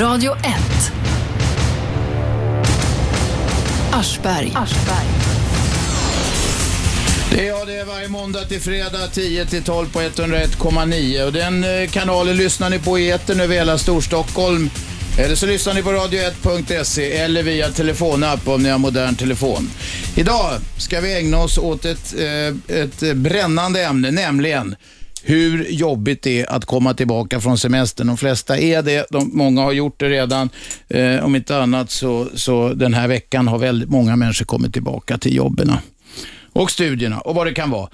Radio 1. Aschberg. Det är, ja, det är varje måndag till fredag 10 till 12 på 101,9 och den eh, kanalen lyssnar ni på i etern över hela Storstockholm. Eller så lyssnar ni på radio1.se eller via telefonapp om ni har modern telefon. Idag ska vi ägna oss åt ett, eh, ett brännande ämne, nämligen hur jobbigt det är att komma tillbaka från semestern. De flesta är det, de, många har gjort det redan. Eh, om inte annat så, så den här veckan har väldigt många människor kommit tillbaka till jobben och studierna och vad det kan vara.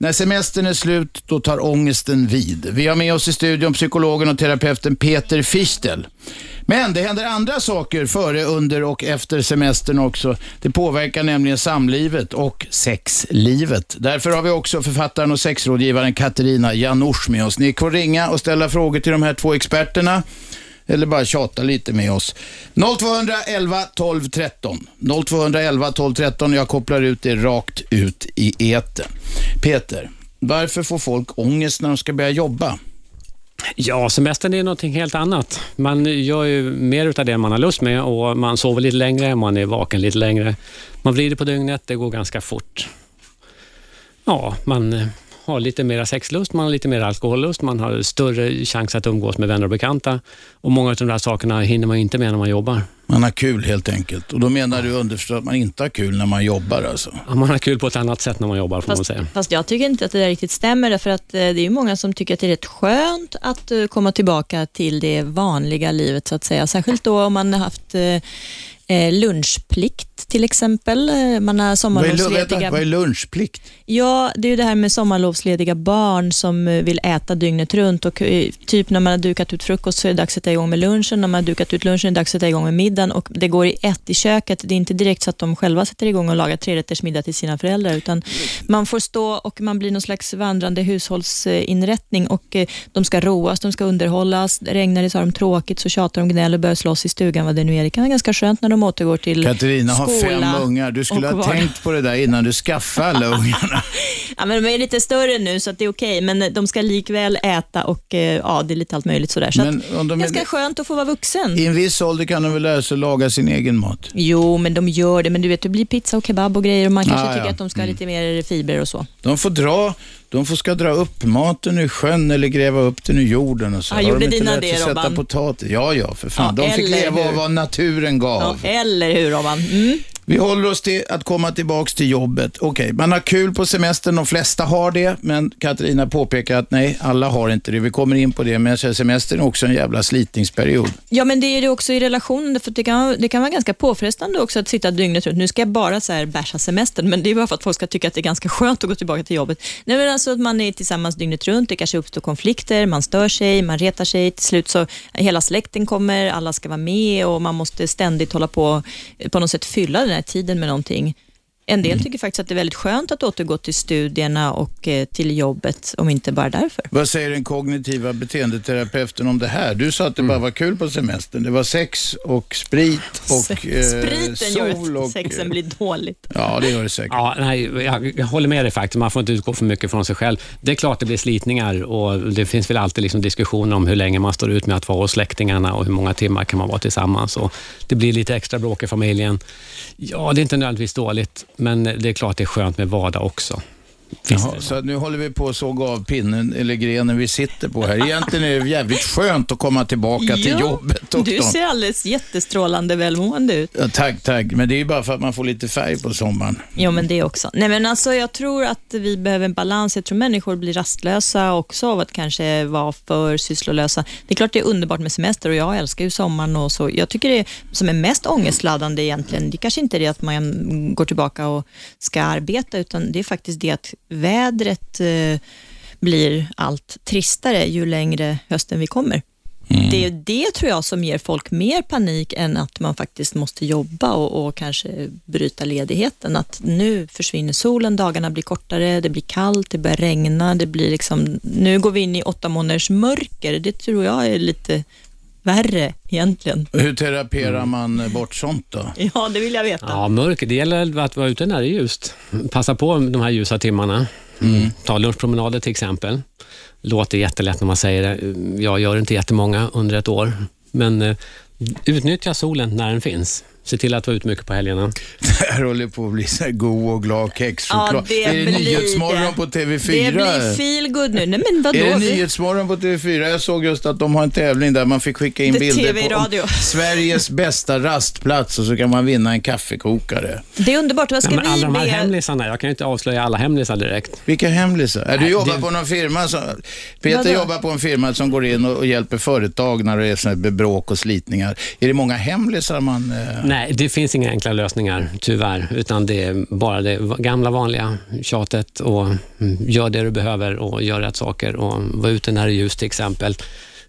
När semestern är slut, då tar ångesten vid. Vi har med oss i studion psykologen och terapeuten Peter Fichtel. Men det händer andra saker före, under och efter semestern också. Det påverkar nämligen samlivet och sexlivet. Därför har vi också författaren och sexrådgivaren Katarina Janouch med oss. Ni får ringa och ställa frågor till de här två experterna eller bara tjata lite med oss. 0211 12 13. 0211 12 13. Jag kopplar ut det rakt ut i eten. Peter, varför får folk ångest när de ska börja jobba? Ja, semestern är någonting helt annat. Man gör ju mer utav det man har lust med och man sover lite längre, man är vaken lite längre. Man vrider på dygnet, det går ganska fort. Ja, man har lite mer sexlust, man har lite mer alkohollust, man har större chans att umgås med vänner och bekanta. Och många av de där sakerna hinner man inte med när man jobbar. Man har kul helt enkelt. Och då menar du underförstått att man inte har kul när man jobbar alltså? Ja, man har kul på ett annat sätt när man jobbar får fast, man säga. Fast jag tycker inte att det där riktigt stämmer, därför att eh, det är ju många som tycker att det är rätt skönt att eh, komma tillbaka till det vanliga livet, så att säga. Särskilt då om man har haft eh, lunchplikt till exempel. Eh, Man har Vad är, sommarlovslediga... vad är lunchplikt? Ja, det är det här med sommarlovslediga barn som eh, vill äta dygnet runt och eh, typ när man har dukat ut frukost så är det dags att sätta igång med lunchen. När man har dukat ut lunchen är det dags att sätta igång med middagen och det går i ett i köket. Det är inte direkt så att de själva sätter igång och lagar trerätters middag till sina föräldrar utan man får stå och man blir någon slags vandrande hushållsinrättning och eh, de ska roas, de ska underhållas. Regnar det så har de tråkigt, så tjatar de, gnäller och börjar slåss i stugan vad det nu är. Det kan vara ganska skönt när de återgår till Katarina har fem skola ungar. Du skulle ha tänkt på det där innan du skaffade alla ungarna. Ja, men de är lite större nu så att det är okej, men de ska likväl äta och eh, ja, det är lite allt möjligt sådär. Så Men att, de är- ganska skönt att få vara vuxen. I en viss ålder kan de väl lära sig laga sin egen mat? Jo, men de gör det. Men du vet, det blir pizza och kebab och grejer och man kanske Ah, tycker ja. att de ska ha lite mer fibrer och så. De får dra, de får ska dra upp maten ur sjön eller gräva upp den ur jorden och så. Ah, Har gjorde de inte dina lärt det, sig sätta Robban? potatis? Ja, ja, för fan. Ja, de fick eller leva av vad naturen gav. Ja, eller hur, Robban? Mm. Vi håller oss till att komma tillbaka till jobbet. Okej, man har kul på semestern, de flesta har det, men Katarina påpekar att nej, alla har inte det. Vi kommer in på det, men semestern är också en jävla slitningsperiod. Ja, men det är det också i relationen, för det kan, det kan vara ganska påfrestande också att sitta dygnet runt. Nu ska jag bara så här bärsa semestern, men det är bara för att folk ska tycka att det är ganska skönt att gå tillbaka till jobbet. Nej, men alltså att man är tillsammans dygnet runt, det kanske uppstår konflikter, man stör sig, man retar sig, till slut så hela släkten kommer, alla ska vara med och man måste ständigt hålla på, på något sätt fylla den här tiden med någonting. En del tycker faktiskt att det är väldigt skönt att återgå till studierna och eh, till jobbet, om inte bara därför. Vad säger den kognitiva beteendeterapeuten om det här? Du sa att det bara var kul på semestern. Det var sex och sprit och eh, Spriten gör att och... sexen blir dåligt. Ja, det gör det säkert. Ja, nej, jag, jag håller med dig faktiskt. Man får inte utgå för mycket från sig själv. Det är klart det blir slitningar och det finns väl alltid liksom diskussioner om hur länge man står ut med att vara hos släktingarna och hur många timmar kan man vara tillsammans. Och det blir lite extra bråk i familjen. Ja, det är inte nödvändigtvis dåligt, men det är klart det är skönt med vardag också. Jaha, så nu håller vi på att såga av pinnen eller grenen vi sitter på här. Egentligen är det jävligt skönt att komma tillbaka till jobbet. Du doktorn. ser alldeles jättestrålande välmående ut. Ja, tack, tack. Men det är ju bara för att man får lite färg på sommaren. Jo, men det också. Nej, men alltså, jag tror att vi behöver en balans. Jag tror människor blir rastlösa också av att kanske vara för sysslolösa. Det är klart det är underbart med semester och jag älskar ju sommaren och så. Jag tycker det som är mest ångestladdande egentligen, det kanske inte är det att man går tillbaka och ska arbeta, utan det är faktiskt det att vädret eh, blir allt tristare ju längre hösten vi kommer. Det är det tror jag som ger folk mer panik än att man faktiskt måste jobba och, och kanske bryta ledigheten. Att nu försvinner solen, dagarna blir kortare, det blir kallt, det börjar regna, det blir liksom, nu går vi in i åtta månaders mörker. Det tror jag är lite värre egentligen. Hur teraperar man bort sånt då? Ja, det vill jag veta. Ja, mörker. Det gäller att vara ute när det är ljust. Passa på de här ljusa timmarna. Ta lunchpromenader till exempel. Låter jättelätt när man säger det. Jag gör inte jättemånga under ett år. Men eh, utnyttja solen när den finns. Se till att vara ute mycket på helgerna. Det här håller på att bli så här god och glad kexchoklad. Ja, det är det blir Nyhetsmorgon det. på TV4? Det blir feel good nu. Nej, men vadå? Är det Vi- Nyhetsmorgon på TV4? Jag såg just att de har en tävling där man fick skicka in Det bilder på. Sveriges bästa rastplats och så kan man vinna en kaffekokare. Det är underbart. Vad ska Nej, men alla vi de här be? hemlisarna, jag kan ju inte avslöja alla hemlisar direkt. Vilka hemlisar? Är du Nej, jobbar det- på någon firma som... Peter Vadå? jobbar på en firma som går in och, hjälper företag när det är här bråk och slitningar. Är det många hemlisar man... Eh... Nej, det finns inga enkla lösningar, tyvärr. Utan det är bara det gamla vanliga tjatet och gör det du behöver och gör rätt saker och var ute när det är ljust till exempel.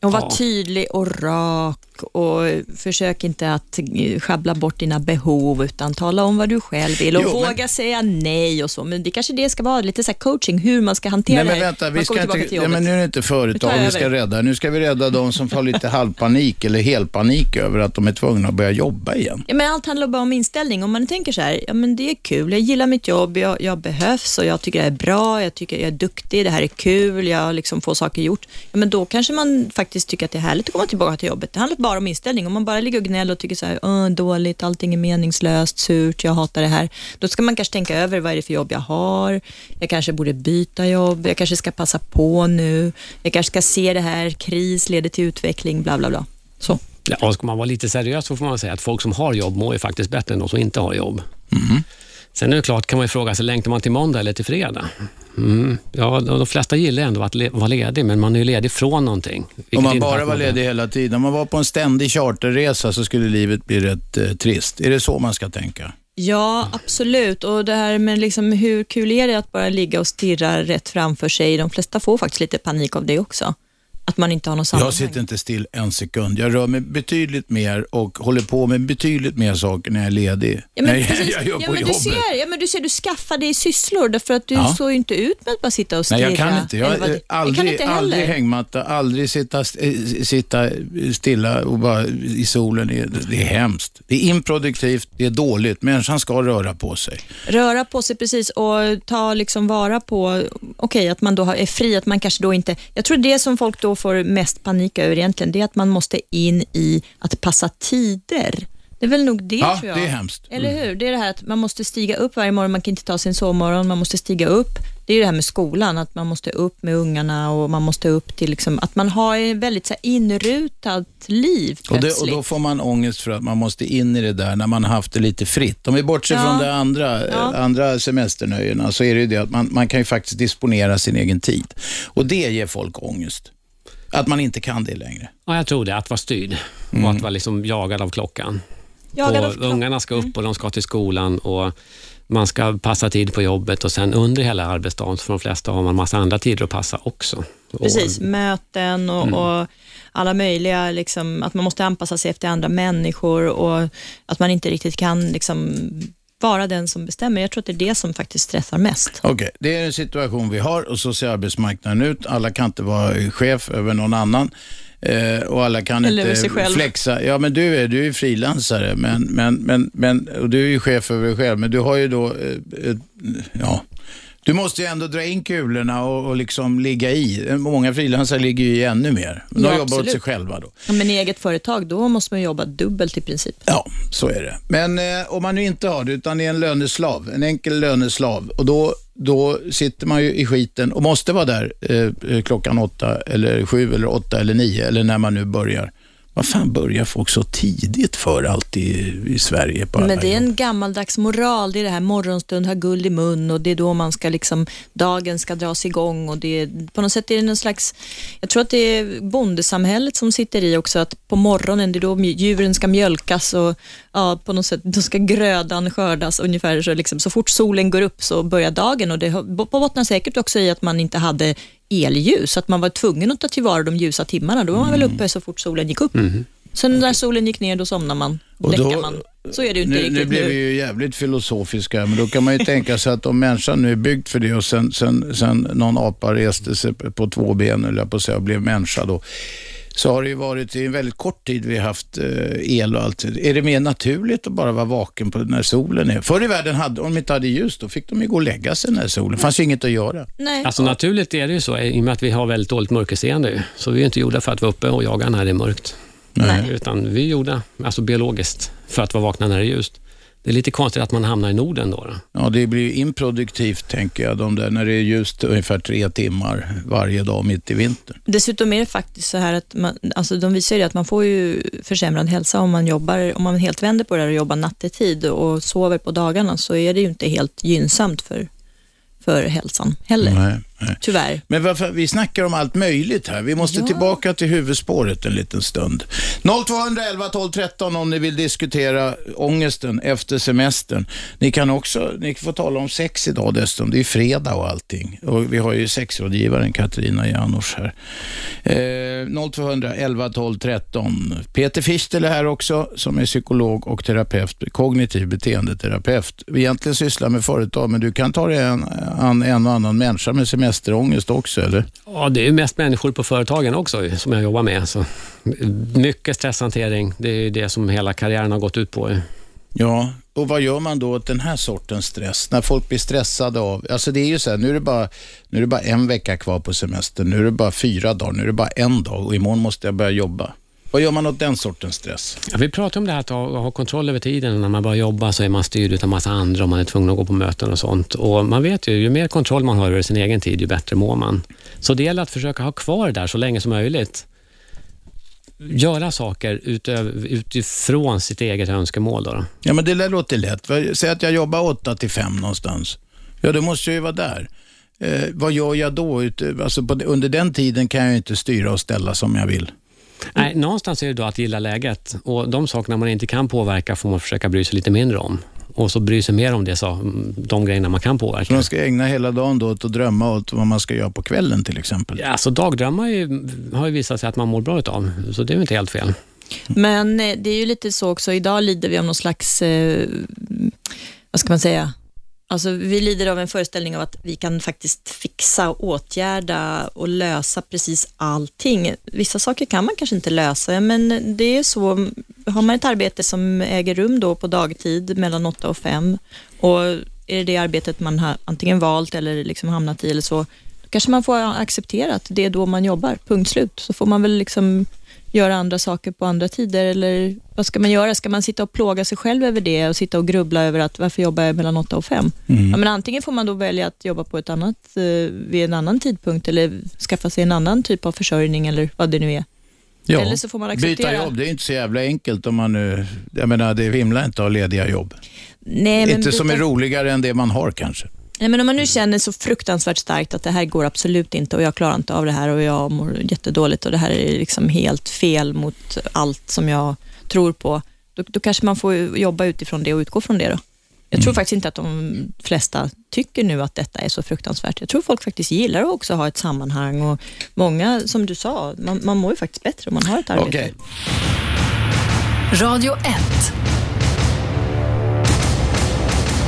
Och var Ja. tydlig och rak och försök inte att eh, sjabbla bort dina behov utan tala om vad du själv vill och Jo, men- våga säga nej och så. Men det kanske det ska vara lite så coaching, hur man ska hantera Nej men det. vänta, Man vi ska inte, till men nu är det inte företag vi ska rädda. Nu ska vi rädda de som får lite halvpanik eller helpanik över att de är tvungna att börja jobba igen. Ja, men allt handlar bara om inställning. Om man tänker så här, ja, men det är kul, jag gillar mitt jobb, jag, jag behövs och jag tycker det är bra, jag tycker jag är duktig, det här är kul, jag liksom får saker gjort. Ja, men då kanske man faktiskt tycker att det är härligt att komma tillbaka till jobbet. Det handlar bara om inställning. Om man bara ligger och gnäller och tycker så här, "Åh, dåligt, allting är meningslöst, surt, jag hatar det här. Då ska man kanske tänka över vad är det för jobb jag har. Jag kanske borde byta jobb, jag kanske ska passa på nu. Jag kanske ska se det här, kris leder till utveckling, bla bla bla. Så. Ja, och ska man vara lite seriös så får man säga att folk som har jobb mår ju faktiskt bättre än de som inte har jobb. Sen är det klart, kan man ju fråga sig, längtar man till måndag eller till fredag? Mm. Ja, de de flesta gillar ändå att le- vara ledig, men man är ju ledig från någonting. Om man bara var ledig hela tiden, om man var på en ständig charterresa så skulle livet bli rätt eh, trist. Är det så man ska tänka? Ja, absolut. Och det här med liksom hur kul är det att bara ligga och stirra rätt framför sig? De flesta får faktiskt lite panik av det också. Att man inte har någon sammanhang. Jag sitter inte still en sekund. Jag rör mig betydligt mer och håller på med betydligt mer saker när jag är ledig. Ja, men, Nej, precis. jag gör ja, på men du ser, ja, men du ser, du skaffar dig sysslor därför att du Ja. står ju inte ut med att bara sitta och Nej, stirra. jag kan inte. Jag, vad aldrig, kan inte aldrig hängmatta, aldrig sitta, eh, sitta stilla och bara i solen. Det är, det är hemskt. Det är improduktivt, det är dåligt. Människan ska röra på sig. Röra på sig precis och ta liksom vara på, okej att man då är fri, att man kanske då inte, jag tror det som folk då får mest panik över egentligen, det är att man måste in i att passa tider. Det är väl nog det Ja, tror jag. det är hemskt. Mm. Eller hur? Det är det här att man måste stiga upp varje morgon, man kan inte ta sin sovmorgon, man måste stiga upp. Det är det här med skolan, att man måste upp med ungarna och man måste upp till, liksom, att man har ett väldigt så här, inrutat liv Och, det, plötsligt. och Då får man ångest för att man måste in i det där när man haft det lite fritt. Om vi bortser Ja. från det andra, Ja. eh, andra semesternöjena så är det ju det att man, man kan ju faktiskt disponera sin egen tid. Och det ger folk ångest. Att man inte kan det längre. Ja, jag tror det, att vara styrd och att vara liksom jagad av klockan. Jagad och av klockan. Ungarna ska upp och de ska till skolan och man ska passa tid på jobbet och sen under hela arbetsdagen, för de flesta har man massa andra tider att passa också. Precis, Och, möten och, Mm. och alla möjliga, liksom, att man måste anpassa sig efter andra människor och att man inte riktigt kan liksom, vara den som bestämmer. Jag tror att det är det som faktiskt stressar mest. Okej, det är en situation vi har och så ser arbetsmarknaden ut. Alla kan inte vara chef över någon annan. Eh, och alla kan Eller inte flexa. Ja, men du är, du är frilansare men, men, men, men, och du är ju chef över dig själv, men du har ju då, eh, eh, ja, du måste ju ändå dra in kulorna och, och liksom ligga i. Många frilansare ligger ju i ännu mer. De Ja, jobbar åt absolut. sig själva då. Ja, Men i eget företag, då måste man jobba dubbelt i princip. Ja, så är det. Men eh, om man nu inte har det, utan är en löneslav, en enkel löneslav, och då, då sitter man ju i skiten och måste vara där eh, klockan åtta, eller sju, eller åtta, eller nio, eller när man nu börjar. Vad fan börjar folk så tidigt för alltid i, Sverige? På Men det är en gammaldags moral. Det är det här morgonstund, ha guld i mun och det är då man ska liksom, dagen ska dras igång och det är, på något sätt är det någon slags, jag tror att det är bondesamhället som sitter i också, att på morgonen, det är då djuren ska mjölkas och ja, på något sätt, då ska grödan skördas ungefär så liksom, så fort solen går upp så börjar dagen och det bottnar säkert också i att man inte hade elljus, att man var tvungen att ta tillvara de ljusa timmarna. Då var man väl uppe så fort solen gick upp. Sen när solen gick ner, då somnar man, Och då- man. Så är det ju inte nu, riktigt nu blev vi ju jävligt filosofiska, men då kan man ju tänka sig att om människan nu är byggd för det och sen, sen, sen någon apa reste sig på två ben, eller på säga, och blev människa då, så har det ju varit i en väldigt kort tid vi har haft eh, el och allt. Är det mer naturligt att bara vara vaken på när solen är? Förr i världen, hade, om de inte hade ljus, då fick de ju gå och lägga sig när solen, det fanns ju inget att göra. Nej. Alltså naturligt är det ju så, i och med att vi har väldigt dåligt mörkerseende. Så vi är inte gjorda för att vara uppe och jaga när det är mörkt. Nej. Utan vi är gjorda, alltså biologiskt, för att vara vakna när det är ljust. Det är lite konstigt att man hamnar i Norden då. då. Ja, det blir ju improduktivt tänker jag, de där, när det är just ungefär tre timmar varje dag mitt i vintern. Dessutom är det faktiskt så här att man, alltså de visar ju att man får ju försämrad hälsa om man jobbar, om man helt vänder på det här och jobbar nattetid och sover på dagarna så är det ju inte helt gynnsamt för, för hälsan heller. Nej, nej. Tyvärr. Men varför, vi snackar om allt möjligt här. Vi måste Ja. tillbaka till huvudspåret en liten stund. 0211 12 13 om ni vill diskutera ångesten efter semestern. Ni kan också, ni får tala om sex idag dessutom. Det är fredag och allting. Och vi har ju sexrådgivaren Katarina Janouch här. Eh, 0211 12 13. Peter Fichtel är här också som är psykolog och terapeut, kognitiv beteendeterapeut. Vi egentligen sysslar med företag, men du kan ta dig an an en och annan människa med semesterångest också, eller? Ja, det är mest människor på företagen också som jag jobbar med. Så mycket stresshantering, det är ju det som hela karriären har gått ut på. Ja, och vad gör man då åt den här sortens stress? När folk blir stressade av, alltså det är ju så här, nu är det bara, nu är det bara en vecka kvar på semestern, nu är det bara fyra dagar, nu är det bara en dag och imorgon måste jag börja jobba. Vad gör man åt den sortens stress? Ja, vi pratar om det här att ha, ha kontroll över tiden. När man börjar jobba så är man styrd av massa andra och man är tvungen att gå på möten och sånt. Och man vet ju, ju mer kontroll man har över sin egen tid, ju bättre mår man. Så det gäller att försöka ha kvar det där så länge som möjligt. Göra saker utöver, utifrån sitt eget önskemål. Då. Ja, men det där låter lätt. Säg att jag jobbar åtta till fem någonstans. Ja, då måste jag ju vara där. Eh, vad gör jag då? Alltså på, under den tiden kan jag ju inte styra och ställa som jag vill. Nej, någonstans är det då att gilla läget och de sakerna man inte kan påverka får man försöka bry sig lite mindre om. Och så bry sig mer om det, så, de grejerna man kan Så påverka. man ska ägna hela dagen då åt att drömma åt vad man ska göra på kvällen till exempel. Ja, så dagdrömmar ju, har ju visat sig att man mår bra utav, så det är ju inte helt fel. Men eh, det är ju lite så också, idag lider vi av någon slags, eh, vad ska man säga, Alltså, vi lider av en föreställning av att vi kan faktiskt fixa, åtgärda och lösa precis allting. Vissa saker kan man kanske inte lösa, men det är så. Har man ett arbete som äger rum då på dagtid mellan 8 och 5 och är det det arbetet man har antingen valt eller liksom hamnat i eller så, då kanske man får acceptera att det är då man jobbar, punkt slut. Så får man väl liksom göra andra saker på andra tider eller vad ska man göra? Ska man sitta och plåga sig själv över det och sitta och grubbla över att varför jobbar jag mellan 8 och 5? Ja, men antingen får man då välja att jobba på ett annat, eh, vid en annan tidpunkt eller skaffa sig en annan typ av försörjning eller vad det nu är. Ja, Eller så får man byta acceptera. jobb, det är inte så jävla enkelt om man nu, jag menar det vimlar inte av lediga jobb. Nej, inte som är byta- roligare än det man har kanske. Nej, men om man nu känner så fruktansvärt starkt att det här går absolut inte och jag klarar inte av det här och jag mår jättedåligt och det här är liksom helt fel mot allt som jag tror på, då, då kanske man får jobba utifrån det och utgå från det. Då. Jag tror faktiskt inte att de flesta tycker nu att detta är så fruktansvärt. Jag tror folk faktiskt gillar att också ha ett sammanhang och många, som du sa, man, man mår ju faktiskt bättre om man har ett arbete. Okej. Radio 1.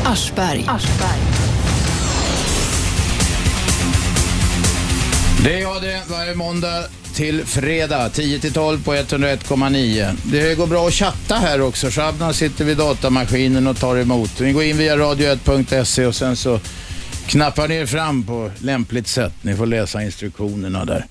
Aschberg. Det är jag det varje måndag till fredag 10 till 12 på 101,9. Det går bra att chatta här också. Shabna sitter vid datamaskinen och tar emot. Ni går in via radio1.se och sen så knappar ni er fram på lämpligt sätt. Ni får läsa instruktionerna där.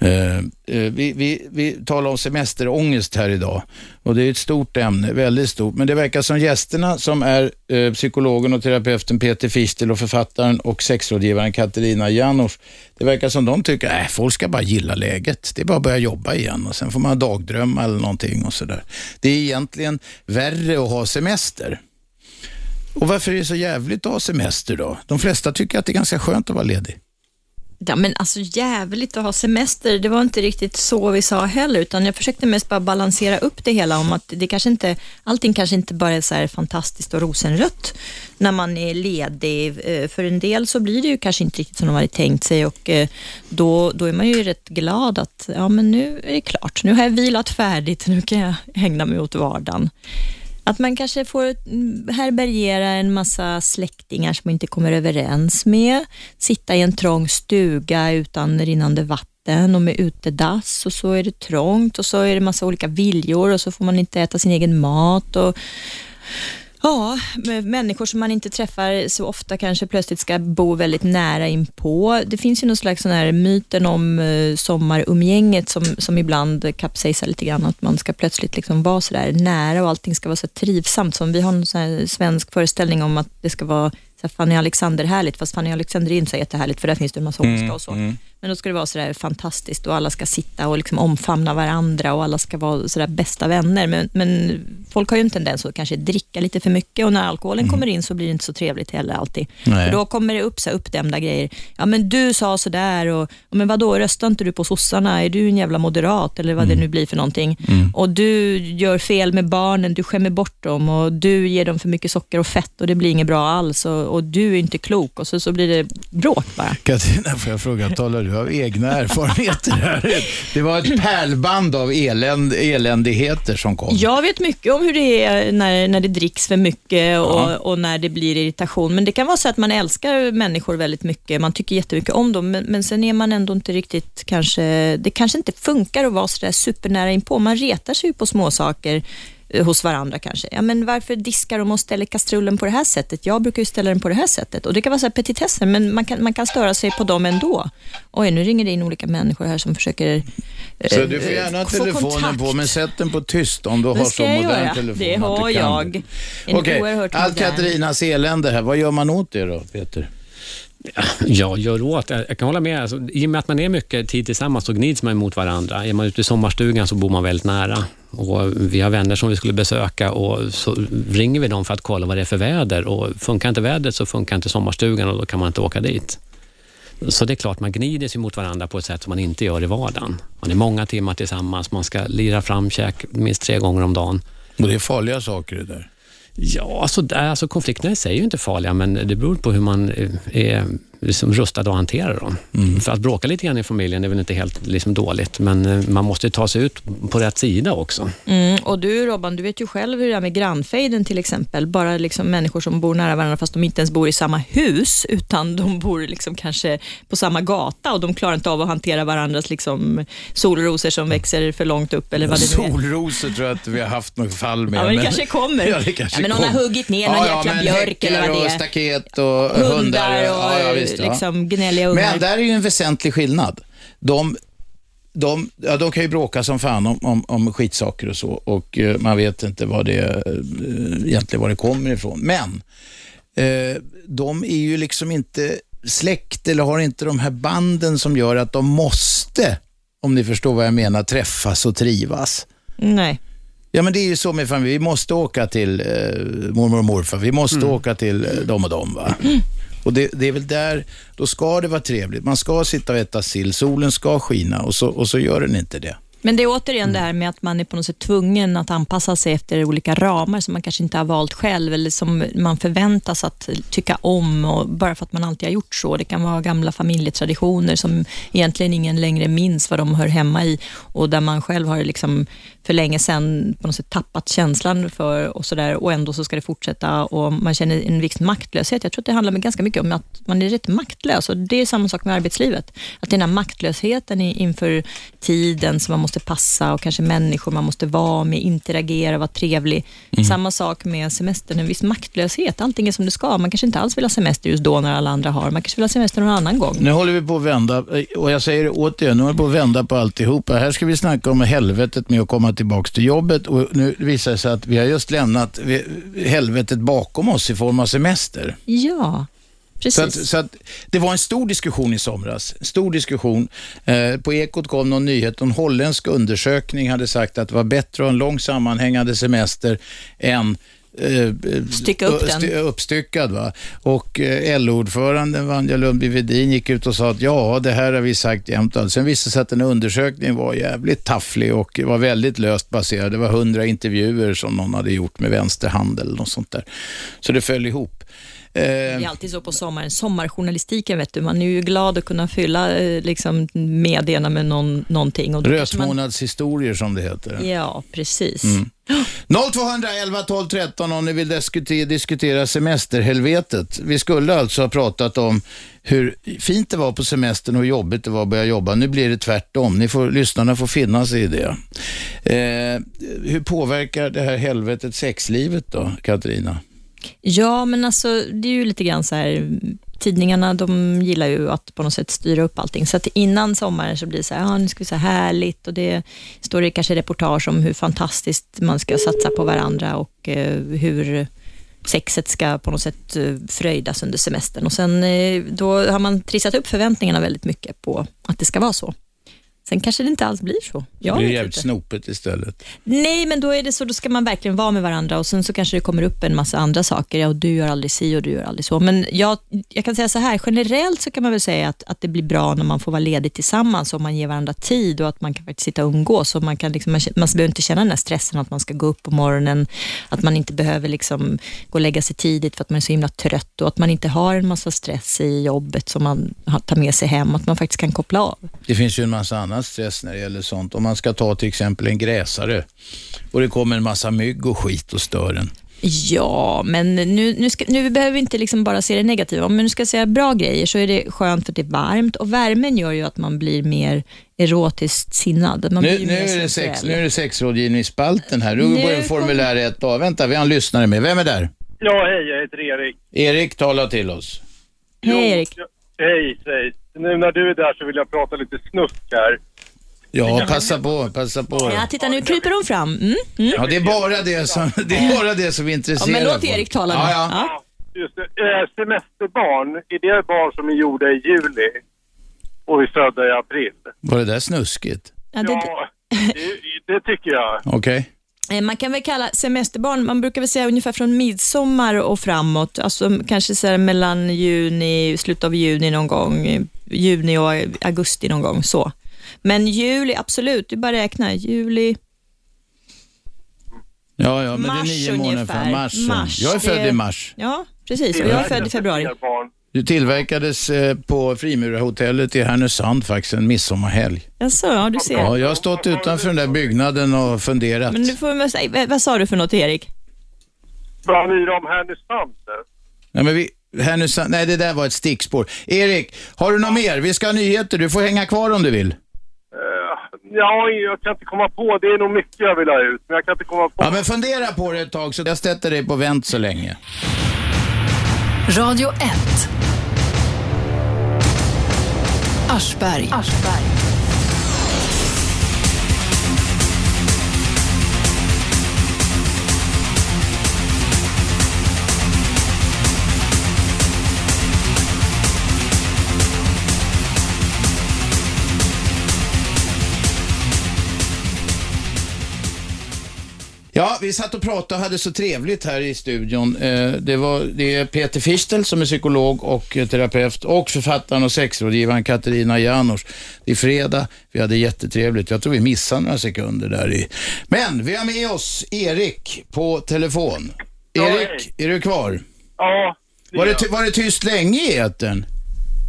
Eh, eh, vi, vi, vi talar om semesterångest här idag och det är ett stort ämne, väldigt stort. Men det verkar som gästerna som är eh, psykologen och terapeuten Peter Fistel och författaren och sexrådgivaren Katarina Janouch. Det verkar som de tycker att folk ska bara gilla läget. Det är bara att börja jobba igen och sen får man dagdrömma eller någonting och sådär. Det är egentligen värre att ha semester. Och varför är det så jävligt att ha semester då? De flesta tycker att det är ganska skönt att vara ledig. Ja, men alltså jävligt att ha semester, det var inte riktigt så vi sa heller, utan jag försökte mest bara balansera upp det hela om att det kanske inte, allting kanske inte bara är så här fantastiskt och rosenrött när man är ledig. Eh, för en del så blir det ju kanske inte riktigt som de hade tänkt sig och eh, då, då är man ju rätt glad att ja, men nu är det klart, nu har jag vilat färdigt, nu kan jag ägna mig åt vardagen. Att man kanske får mm, härbärgera en massa släktingar som man inte kommer överens med, sitta i en trång stuga utan rinnande vatten och med utedass och så är det trångt och så är det massa olika viljor och så får man inte äta sin egen mat. Och, Ja, människor som man inte träffar så ofta kanske plötsligt ska bo väldigt nära inpå. Det finns ju någon slags sån här myten om eh, sommarumgänget som, som ibland kapsejsar lite grann, att man ska plötsligt liksom vara så där nära och allting ska vara så trivsamt. Som vi har en sån här svensk föreställning om att det ska vara så Fanny Alexander härligt, fast Fanny inte så jättehärligt, för där finns det en massa ondska mm, och så. Mm. Men då ska det vara sådär fantastiskt och alla ska sitta och liksom omfamna varandra och alla ska vara sådär bästa vänner. Men, men folk har ju en tendens att kanske dricka lite för mycket och när alkoholen mm. kommer in så blir det inte så trevligt heller alltid. För då kommer det upp så uppdämda grejer. Ja, men du sa sådär och, och men vadå, röstar inte du på sossarna? Är du en jävla moderat eller vad mm. det nu blir för någonting? Mm. Och du gör fel med barnen, du skämmer bort dem och du ger dem för mycket socker och fett och det blir inget bra alls och, och du är inte klok och så, så blir det bråk bara. Katarina, får jag fråga, talar du av egna erfarenheter här? Det var ett pärlband av eländ, eländigheter som kom. Jag vet mycket om hur det är när, när det dricks för mycket och, ja. och när det blir irritation. Men det kan vara så att man älskar människor väldigt mycket, man tycker jättemycket om dem, men, men sen är man ändå inte riktigt kanske, det kanske inte funkar att vara sådär supernära inpå. Man retar sig på småsaker hos varandra kanske. Ja, men varför diskar de och ställer kastrullen på det här sättet? Jag brukar ju ställa den på det här sättet. Och Det kan vara så här petitesser, men man kan, man kan störa sig på dem ändå. Oj, nu ringer det in olika människor här som försöker eh, Så du får gärna ha telefonen kontakt. på, men sätt den på tyst om du har så modern göra. telefon. Det har jag. Okej, okay. allt Katarinas elände här, vad gör man åt det då, Peter? Ja, gör åt. Jag kan hålla med. Alltså, I och med att man är mycket tid tillsammans så gnids man mot varandra. Är man ute i sommarstugan så bor man väldigt nära. Och vi har vänner som vi skulle besöka och så ringer vi dem för att kolla vad det är för väder. Och funkar inte vädret så funkar inte sommarstugan och då kan man inte åka dit. Så det är klart, man gnider sig mot varandra på ett sätt som man inte gör i vardagen. Man är många timmar tillsammans, man ska lira fram käk minst tre gånger om dagen. Och det är farliga saker det där? Ja, alltså, alltså konflikterna i sig är ju inte farliga, men det beror på hur man eh, är liksom rustad att hantera dem. Mm. För att bråka lite grann i familjen är väl inte helt liksom dåligt, men eh, man måste ta sig ut på rätt sida också. Mm. Och du Robban, du vet ju själv hur det är med grannfejden till exempel. Bara liksom människor som bor nära varandra fast de inte ens bor i samma hus, utan de bor liksom kanske på samma gata och de klarar inte av att hantera varandras liksom solrosor som växer för långt upp. Eller vad det solrosor tror jag att vi har haft något fall med. Ja, men det kanske kommer. Ja, det kanske ja, men någon har huggit ner någon ja, jäkla björk eller vad det är. och staket och hundar. hundar och, ja, visst, liksom gnälliga ungar. Men där är ju en väsentlig skillnad. De, de, ja, de kan ju bråka som fan om, om, om skitsaker och så och uh, man vet inte vad det, uh, egentligen var det kommer ifrån. Men uh, de är ju liksom inte släkt eller har inte de här banden som gör att de måste, om ni förstår vad jag menar, träffas och trivas. Nej. Ja, men det är ju så med familj. Vi måste åka till eh, mormor och morfar. Vi måste mm. åka till eh, dem och dem. Va? Mm. Och det, det, är väl där, då ska det vara trevligt. Man ska sitta och äta sill, solen ska skina och så, och så gör den inte det. Men det är återigen mm. det här med att man är på något sätt tvungen att anpassa sig efter olika ramar som man kanske inte har valt själv eller som man förväntas att tycka om och bara för att man alltid har gjort så. Det kan vara gamla familjetraditioner som egentligen ingen längre minns vad de hör hemma i och där man själv har liksom för länge sedan på något sätt tappat känslan för och sådär och ändå så ska det fortsätta och man känner en viss maktlöshet. Jag tror att det handlar ganska mycket om att man är rätt maktlös och det är samma sak med arbetslivet. Att den här maktlösheten inför tiden som man måste passa och kanske människor man måste vara med, interagera, vara trevlig. Mm. Samma sak med semestern, en viss maktlöshet. Allting är som det ska. Man kanske inte alls vill ha semester just då när alla andra har. Man kanske vill ha semester någon annan gång. Nu håller vi på att vända och jag säger det återigen, nu håller vi på att vända på alltihopa. Här ska vi snacka om helvetet med att komma tillbaka till jobbet och nu visar det sig att vi har just lämnat helvetet bakom oss i form av semester. Ja. Precis. Så, att, så att, det var en stor diskussion i somras. Stor diskussion. Eh, på Ekot kom någon nyhet. En holländsk undersökning hade sagt att det var bättre att ha en lång sammanhängande semester än Stycka upp den. uppstyckad. Va? Och eh, LO-ordföranden Vanja Lundby-Wedin gick ut och sa att ja, det här har vi sagt jämt. Sen visade det sig att den undersökningen var jävligt tafflig och var väldigt löst baserad. Det var hundra intervjuer som någon hade gjort med vänsterhandel eller något sånt där. Så det föll ihop. Det är alltid så på sommaren. Sommarjournalistiken, vet du. Man är ju glad att kunna fylla eh, liksom, medierna med någon, någonting. Rötmånadshistorier man... som det heter. Ja, precis. Mm. 0211 12 13 om ni vill diskutera semesterhelvetet. Vi skulle alltså ha pratat om hur fint det var på semestern och hur jobbigt det var att börja jobba. Nu blir det tvärtom. Ni får, lyssnarna får finna sig i det. Eh, hur påverkar det här helvetet sexlivet då, Katarina? Ja, men alltså det är ju lite grann så här, tidningarna de gillar ju att på något sätt styra upp allting. Så att innan sommaren så blir det så här, ja, nu ska vi så härligt och det står det kanske reportage om hur fantastiskt man ska satsa på varandra och eh, hur sexet ska på något sätt eh, fröjdas under semestern. Och sen eh, då har man trissat upp förväntningarna väldigt mycket på att det ska vara så. Sen kanske det inte alls blir så. Jag det blir jävligt inte. snopet istället. Nej, men då är det så, då ska man verkligen vara med varandra och sen så kanske det kommer upp en massa andra saker. Ja, och du gör aldrig si och du gör aldrig så. Men jag, jag kan säga så här, generellt så kan man väl säga att, att det blir bra när man får vara ledig tillsammans och man ger varandra tid och att man kan faktiskt sitta och umgås. Och man, kan liksom, man, man behöver inte känna den här stressen att man ska gå upp på morgonen, att man inte behöver liksom gå och lägga sig tidigt för att man är så himla trött och att man inte har en massa stress i jobbet som man tar med sig hem, att man faktiskt kan koppla av. Det finns ju en massa annan stress när det gäller sånt. Om man ska ta till exempel en gräsare och det kommer en massa mygg och skit och stör en. Ja, men nu, nu, ska, nu behöver vi inte liksom bara se det negativa. Om nu ska säga bra grejer så är det skönt för att det är varmt och värmen gör ju att man blir mer erotiskt sinnad. Man blir Nu, ju nu, mer är det sex, nu är det sexrådgivningsspalten här. Nu Nu börjar formulär 1 A. Vänta, vi har en lyssnare med. Vem är där? Ja, hej, jag heter Erik. Erik, tala till oss. Hej Erik. Jo, Hej, säg. Nu när du är där så vill jag prata lite snusk här. Ja, passa på, passa på. Ja, titta nu kryper de fram. Mm. Mm. Ja, det är bara det som, det är bara det som Ja, intresserar men låt. Erik tala nu. Ja, ja. Ja. Just det. Eh, semesterbarn, är det barn som är gjorda i juli och är födda i april? Var det där snuskigt? Ja, det, Ja, det, det tycker jag. Okej. Eh, Man kan väl kalla semesterbarn, man brukar väl säga ungefär från midsommar och framåt, alltså kanske så här mellan juni, slutet av juni någon gång, juni och augusti någon gång så. Men juli, absolut, du bara räkna, juli, Ja, ja, men Mars det är nio månader ungefär. från mars. Mars, Jag är född det- i mars. ja precis, och jag är född i februari. Du tillverkades eh, på Frimurarhotellet i Härnösand faktiskt en midsommarhelg. Jaså, ja du ser. Ja, jag har stått utanför den där byggnaden och funderat. Men nu får säga, vad, vad sa du för något Erik? Vad ni om Härnösand? Nej, men vi, Härnösand, nej, det där var ett stickspår. Erik, har du något mer? Vi ska ha nyheter. Du får hänga kvar om du vill. Ja, jag kan inte komma på. Det är nog mycket jag vill ha ut, men jag kan inte komma på. Ja, men fundera på det ett tag så jag sätter dig på vänt så länge. Radio 1. Aschberg. Ja, vi satt och pratade och hade så trevligt här i studion. Eh, Det, var, det är Peter Fichtel som är psykolog och eh, terapeut och författaren och sexrådgivaren Katarina Janouch. Det är fredag, vi hade jättetrevligt. Jag tror vi missade några sekunder där i. Men vi har med oss Erik på telefon. Erik, är du kvar? Ja, det Var det, var det tyst länge i etern?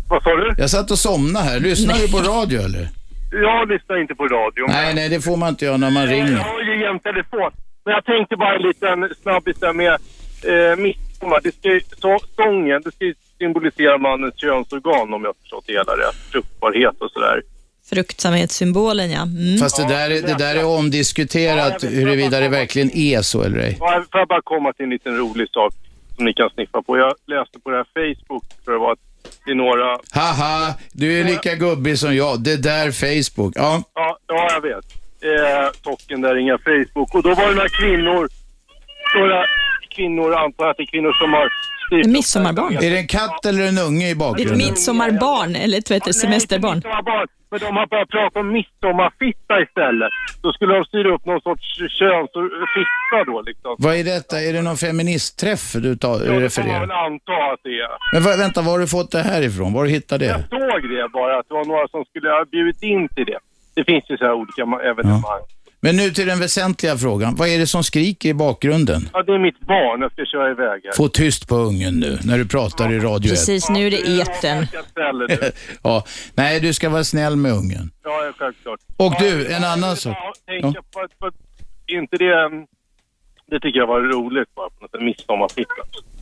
Vad sa du? Jag satt och somnade här. Lyssnar du på radio eller? Jag lyssnar inte på radio. Nej, nej, det får man inte göra när man Jag ringer. har ju jämt telefon. Men jag tänkte bara en liten snabbis där med eh, midsommar. Det ska ju, så, sången, det ska ju symbolisera mannens könsorgan om jag förstått det hela rätt. Fruktbarhet och sådär. Fruktsamhetssymbolen ja. Mm. Fast det där, är- det där är omdiskuterat huruvida det verkligen är så eller ej. Ja, Får jag bara komma till en liten rolig sak som ni kan sniffa på. Jag läste på det här Facebook, för det var att det är några... Haha, du är lika gubbig som jag. Det där Facebook. Ja, Ja, ja jag vet. Eh, tocken där, inga Facebook. Och då var det några kvinnor, några kvinnor, antar jag att det är kvinnor som har... styrt Midsommarbarn. det är det en katt eller en unge i Ett bakgrunden? midsommarbarn, eller ett vad heter det, Nej, inte semesterbarn. midsommarbarn. Men de har börjat prata om midsommarfitta istället. Då skulle de styra upp någon sorts könsfitta då liksom. Vad är detta? Är det någon feministträff du tar, Ja, det får man refererar? väl anta att det är. Men vänta, var har du fått det här ifrån? Var har du hittat det? Jag såg det bara, att det var några som skulle ha bjudit in till det. Det finns ju så här olika ma- evenemang. Men nu till den väsentliga frågan. Vad är det som skriker i bakgrunden? Ja, det är mitt barn. Jag ska köra iväg här. Få tyst på ungen nu, när du pratar i Radio 1. Precis, nu är det Ja, eten. Ja, nej, du ska vara snäll med ungen. Ja, ja, självklart. Och Ja, du, en ja, annan ja, sak. Ja, tänk på på inte det... Det tycker jag var roligt bara på något sätt.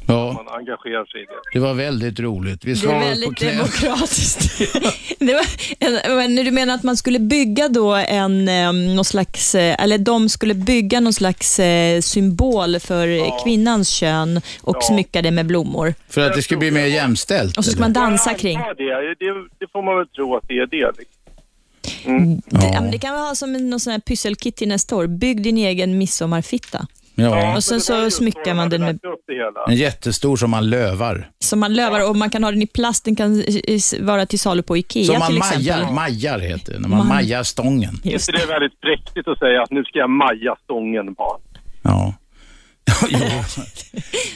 Ja, Man engagerar sig i det. det var väldigt roligt. Vi Det är på väldigt knä. demokratiskt. det var en, men du menar att man skulle bygga då en, eh, någon slags, eh, eller de skulle bygga någon slags eh, symbol för eh, kvinnans kön och Ja. smycka det med blommor. För att det ska bli mer jämställt. Och så ska man dansa Ja, kring. ja, Det, det, det får man väl tro att det är det. Liksom. Det, ja, det kan vi ha som en någon sån här pysselkit till nästa år. Bygg din egen midsommarfitta. Ja, Och sen det så smyckar man den med- det en jättestor som man lövar. Som man lövar och man kan ha den i plast. Den kan vara till salu på Ikea Som man till exempel. majar, majar heter det, när man Man- majar stången. Just Så det är väldigt präktigt att säga att nu ska jag maja stången bara. Ja. Jo.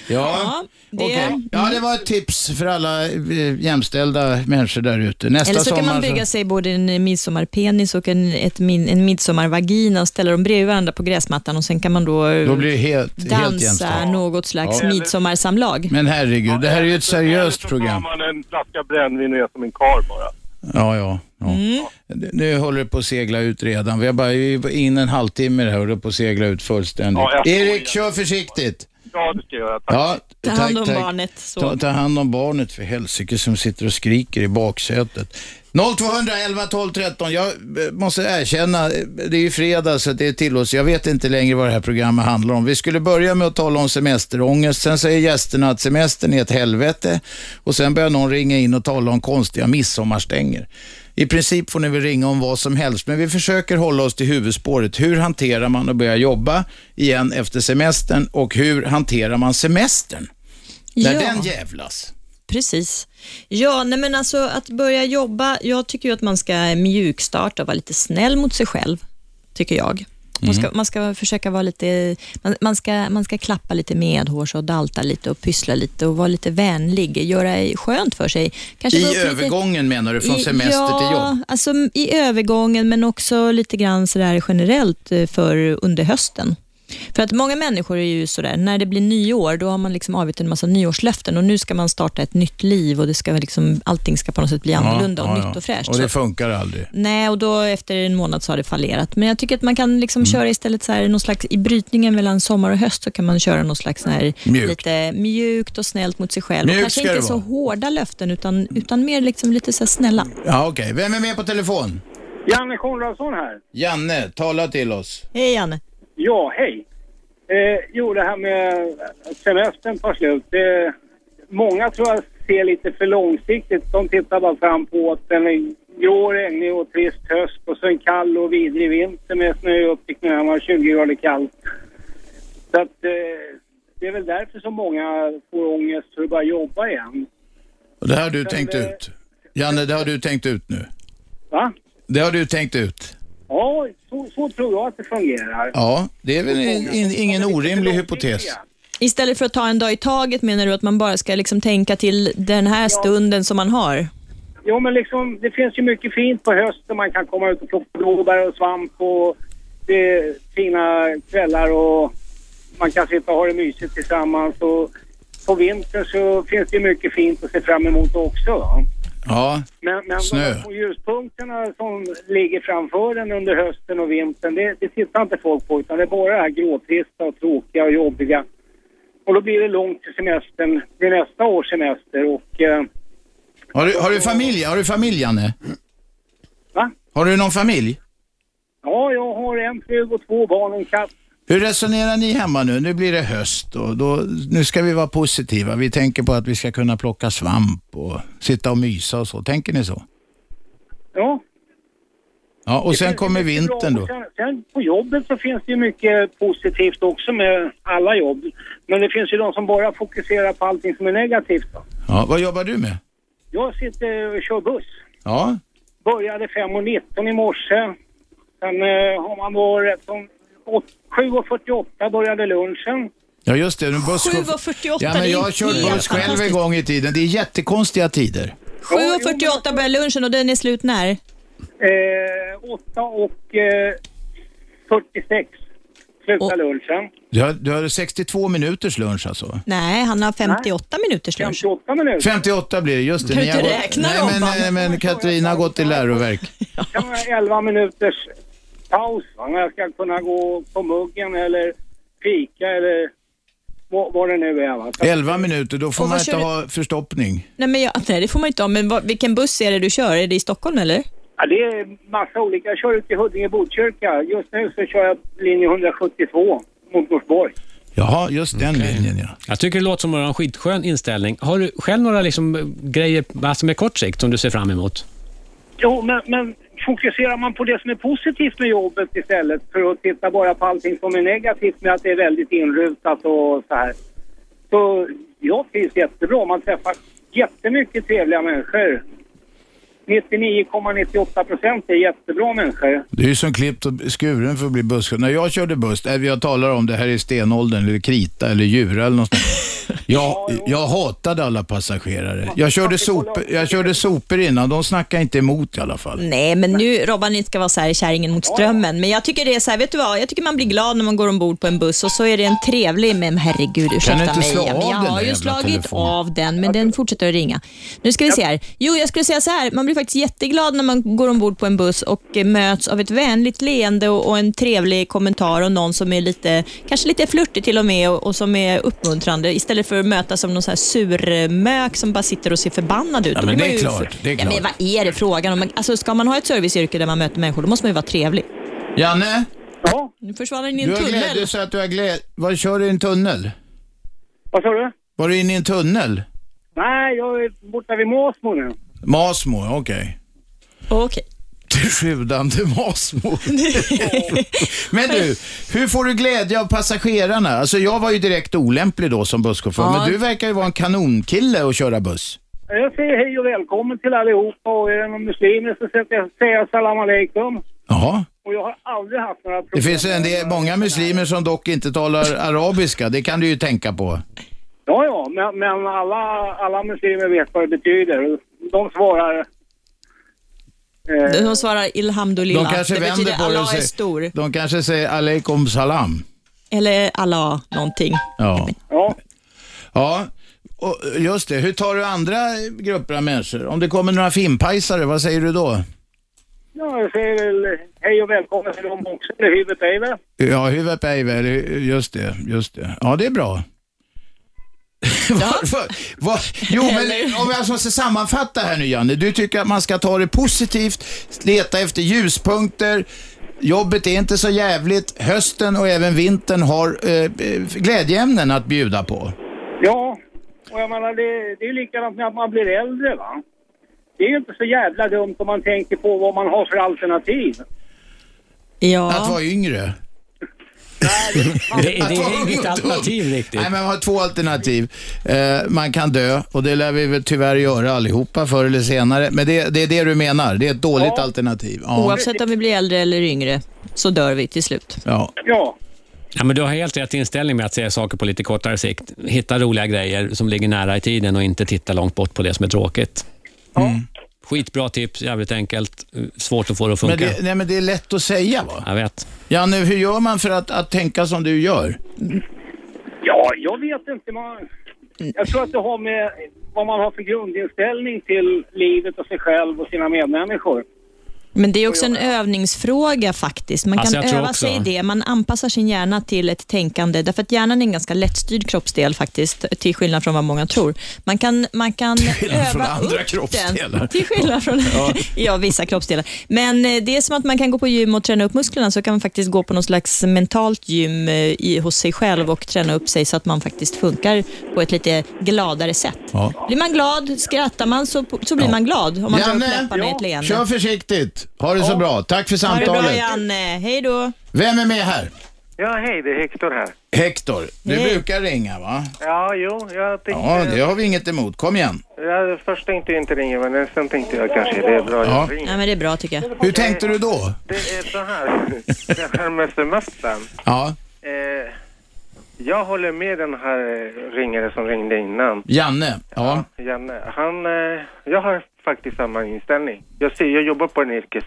Ja, Ja, det- okej. ja, det var ett tips för alla eh, jämställda människor där ute. Nästa Eller så kan sommar man bygga sig både en midsommarpenis och en, ett min, en midsommarvagina och ställa dem bredvid varandra på gräsmattan och sen kan man då, Då helt, helt dansa jämställt. något slags Ja. midsommarsamlag. Men herregud, det här är ju ett seriöst Eller program. så tar man en flaska brännvin och är som en kar bara. Ja, ja. ja. Mm. Nu håller det på att segla ut redan. Vi har bara in en halvtimme här och det på att segla ut fullständigt. Ja, Erik, kör försiktigt. Ja, det ska jag göra. Tack. Ja, Ta hand om barnet. Så. Ta, ta hand om barnet för helsike som sitter och skriker i baksätet. 0211 12 13. Jag eh, måste erkänna, eh, det är ju fredag så det är tillåts. Jag vet inte längre vad det här programmet handlar om. Vi skulle börja med att tala om semesterångest. Sen säger gästerna att semestern är ett helvete och sen börjar någon ringa in och tala om konstiga midsommarstänger. I princip får ni väl ringa om vad som helst, men vi försöker hålla oss till huvudspåret. Hur hanterar man att börja jobba igen efter semestern och hur hanterar man semestern? När Ja. den jävlas. Precis. Ja, nej men alltså att börja jobba, jag tycker ju att man ska mjukstarta och vara lite snäll mot sig själv, tycker jag. Man ska, man ska försöka vara lite, man, man, ska, man ska klappa lite medhårs och dalta lite och pyssla lite och vara lite vänlig, göra det skönt för sig. Kanske I upp lite- övergången menar du, från I- semester ja, till jobb? alltså i övergången men också lite grann sådär generellt eh, för under hösten. För att många människor är ju sådär, när det blir nyår, då har man liksom avgett en massa nyårslöften och nu ska man starta ett nytt liv och det ska liksom, allting ska på något sätt bli annorlunda och nytt och fräscht. Och det Så- funkar aldrig. Nej, och då efter en månad så har det fallerat. Men jag tycker att man kan liksom Mm. köra istället så här, någon slags, i brytningen mellan sommar och höst så kan man köra någon slags här, Mjukt. lite mjukt och snällt mot sig själv. Mjukt och kanske inte så hårda löften utan, utan mer liksom lite så här snälla. Ja, okej. Vem är med på telefon? Janne Konradsson här. Janne, tala till oss. Hej Janne. Ja, hej. Eh, jo, det här med att semestern tar slut. Det, många tror jag ser lite för långsiktigt. De tittar bara fram på att en grå, regnig och trist höst och så en kall och vidrig vinter med snö upp till knäna och 20 grader kallt. Så att eh, det är väl därför som många får ångest för att börja jobba igen. Och det har du Men, tänkt eh, ut. Janne, det har du tänkt ut nu. Va? Det har du tänkt ut. Ja, så, så tror jag att det fungerar. Ja, det är väl in, in, ingen orimlig hypotes. Istället för att ta en dag i taget menar du att man bara ska liksom tänka till den här stunden som man har? Jo, men liksom, det finns ju mycket fint på hösten. Man kan komma ut och plocka blåbär och svamp och det är fina kvällar och man kan sitta och ha det mysigt tillsammans. Och på vintern så finns det mycket fint att se fram emot också. Ja, Men, men Snö. små ljuspunkterna som ligger framför en under hösten och vintern, det, det tittar inte folk på utan det är bara det här gråtrista och tråkiga och jobbiga. Och då blir det långt till semestern, till nästa års semester och... Eh, har du, har du familj? Har du familj, Janne? va? Har du någon familj? Ja, jag har en fru och två barn och en katt. Hur resonerar ni hemma nu? Nu blir det höst och då, nu ska vi vara positiva. Vi tänker på att vi ska kunna plocka svamp och sitta och mysa och så. Tänker ni så? Ja. Ja, och sen kommer vintern då. Sen, sen på jobbet så finns det ju mycket positivt också med alla jobb. Men det finns ju de som bara fokuserar på allting som är negativt. Då. Ja, vad jobbar du med? Jag sitter och kör buss. Ja, Började 5.19 i morse. Sen eh, har man då rätt som... åt- 7.48 började lunchen. ja just det. En buss 7.48, Ja, men jag har kört buss själv en gång i tiden. Det är jättekonstiga tider. 7.48 börjar lunchen och den är slut när? Eh, 8 och eh, 46 slutar Och- lunchen. Du har, du har 62 minuters lunch alltså? Nej, han har 58 minuters lunch. 58 minuter. 58 blir det, just det. Kan du inte gått- räkna Nej, dem, men, va? eh, men Katarina har gått i läroverk. ha 11 minuters paus va? när jag ska kunna gå på muggen eller fika eller vad, vad det nu är. Va? Så- 11 minuter, då får Och man vad inte kör du- ha förstoppning. Nej, men jag, nej, det får man inte ha. Men vad, vilken buss är det du kör? Är det i Stockholm eller? Ja, det är massa olika. Jag kör ut till Huddinge-Botkyrka. Just nu så kör jag linje 172 mot Norsborg. Jaha, just den linjen ja. Jag tycker det låter som att du har en skitskön inställning. Har du själv några liksom, grejer alltså med kort sikt som du ser fram emot? Jo, men, men fokuserar man på det som är positivt med jobbet istället för att titta bara på allting som är negativt med att det är väldigt inrutat och så här. Så jag trivs jättebra. Man träffar jättemycket trevliga människor. 99,98 procent är jättebra människor. Du är ju som klippt och skuren för att bli busschaufför. När jag körde buss, äh, jag talar om det här i stenåldern, eller krita eller djura eller något. Jag, jag hatade alla passagerare. Jag körde, sopor, jag körde sopor innan, de snackade inte emot i alla fall. Nej, men nu, Robban, inte ska vara så här kärringen mot strömmen. Men jag tycker det är så här, vet du vad? Jag tycker man blir glad när man går ombord på en buss och så är det en trevlig, men herregud, ursäkta inte mig. slå men av jag den har ju slagit telefonen? av den, men den fortsätter att ringa. Nu ska vi se här. Jo, jag skulle säga så här, man blir faktiskt jätteglad när man går ombord på en buss och eh, möts av ett vänligt leende och, och en trevlig kommentar och någon som är lite, kanske lite flörtig till och med och, och som är uppmuntrande istället för att mötas som någon så här surmök som bara sitter och ser förbannad ut. Ja, men blir det är klart, det är Ja, men klart. vad är det frågan om? Alltså, ska man ha ett serviceyrke där man möter människor, då måste man ju vara trevlig. Janne, Ja, Nu försvann den i en du tunnel. glädje så att du har glädje. Vad kör du i en tunnel? vad sa du? Var du inne i en tunnel? Nej, jag är borta vid Måsmo nu. Masmo, okej. Okej. Det sjudande Masmo. men du, hur får du glädje av passagerarna? Alltså jag var ju direkt olämplig då som busschaufför, Ja. men du verkar ju vara en kanonkille att köra buss. Jag säger hej och välkommen till allihopa och är det någon muslimer så säger jag salam aleikum. Jaha. Och jag har aldrig haft några problem. Det finns en del, många muslimer som dock inte talar arabiska, det kan du ju tänka på. Ja, ja, men, men alla, alla muslimer vet vad det betyder. De svarar... Eh, De svarar ilhamdulillah. De kanske det vänder betyder på det och Allah är säger, stor. de kanske säger alaikum salam. Eller Allah någonting. Ja. ja. Ja, och just det. Hur tar du andra grupper av människor? Om det kommer några fimpajsare, vad säger du då? ja, jag säger väl hej och välkommen till dem också. Är huvudet Eive. Ja, Eiver, just det, just det. Ja, det är bra. Vad- vad- vad- jo, men om jag alltså ska sammanfatta här nu Janne. Du tycker att man ska ta det positivt, leta efter ljuspunkter. Jobbet är inte så jävligt. Hösten och även vintern har eh, eh, glädjeämnen att bjuda på. Ja, och jag menar det, det är likadant med att man blir äldre va. Det är ju inte så jävla dumt om man tänker på vad man har för alternativ. Ja. Att vara yngre. Det, det är inget alternativ riktigt. Nej, men man har två alternativ. Eh, man kan dö och det lär vi väl tyvärr göra allihopa förr eller senare. Men det, det är det du menar, det är ett dåligt alternativ. Ja. Oavsett om vi blir äldre eller yngre så dör vi till slut. Ja. Ja, Ja, men du har helt rätt inställning med att se saker på lite kortare sikt. Hitta roliga grejer som ligger nära i tiden och inte titta långt bort på det som är tråkigt. Skitbra tips, jävligt enkelt. Svårt att få det att Men funka. det, nej, men det är lätt att säga va? Jag vet. Janne, hur gör man för att, att tänka som du gör? ja jag vet inte. Man, jag tror att det har med vad man har för grundinställning till livet och sig själv och sina medmänniskor. Men det är också en övningsfråga faktiskt. Man Alltså, kan öva också. sig i det. Man anpassar sin hjärna till ett tänkande, därför att hjärnan är en ganska lättstyrd kroppsdel faktiskt, till skillnad från vad många tror. Man kan, man kan öva från andra upp kroppsdelar. Den, till skillnad från ja. vissa kroppsdelar. Men eh, det är som att man kan gå på gym och träna upp musklerna, så kan man faktiskt gå på någon slags mentalt gym eh, i, hos sig själv och träna upp sig så att man faktiskt funkar på ett lite gladare sätt. Ja. Blir man glad, skrattar man så, så blir Ja. man glad om man drar upp Janne, läpparna i ett leende. Kör försiktigt. Ha det så bra. Tack för Ha det bra samtalet. Janne, hej då. Vem är med här? Ja, hej, det är Hector här. Hector. Du Hej. brukar ringa va? Ja, jo, jag tänkte... Ja, det har vi inget emot. Kom igen. Jag först tänkte jag inte ringa, men sen tänkte jag kanske det är bra Ja. jag ringer. Ja, men det är bra tycker jag. Hur tänkte du då? Det är så här, det här med semestern. Ja, Eh, jag håller med den här eh, ringare som ringde innan. Janne. Ja. Janne. Han, eh, jag har faktiskt samma inställning. Jag, ser, jag jobbar på en yrkes...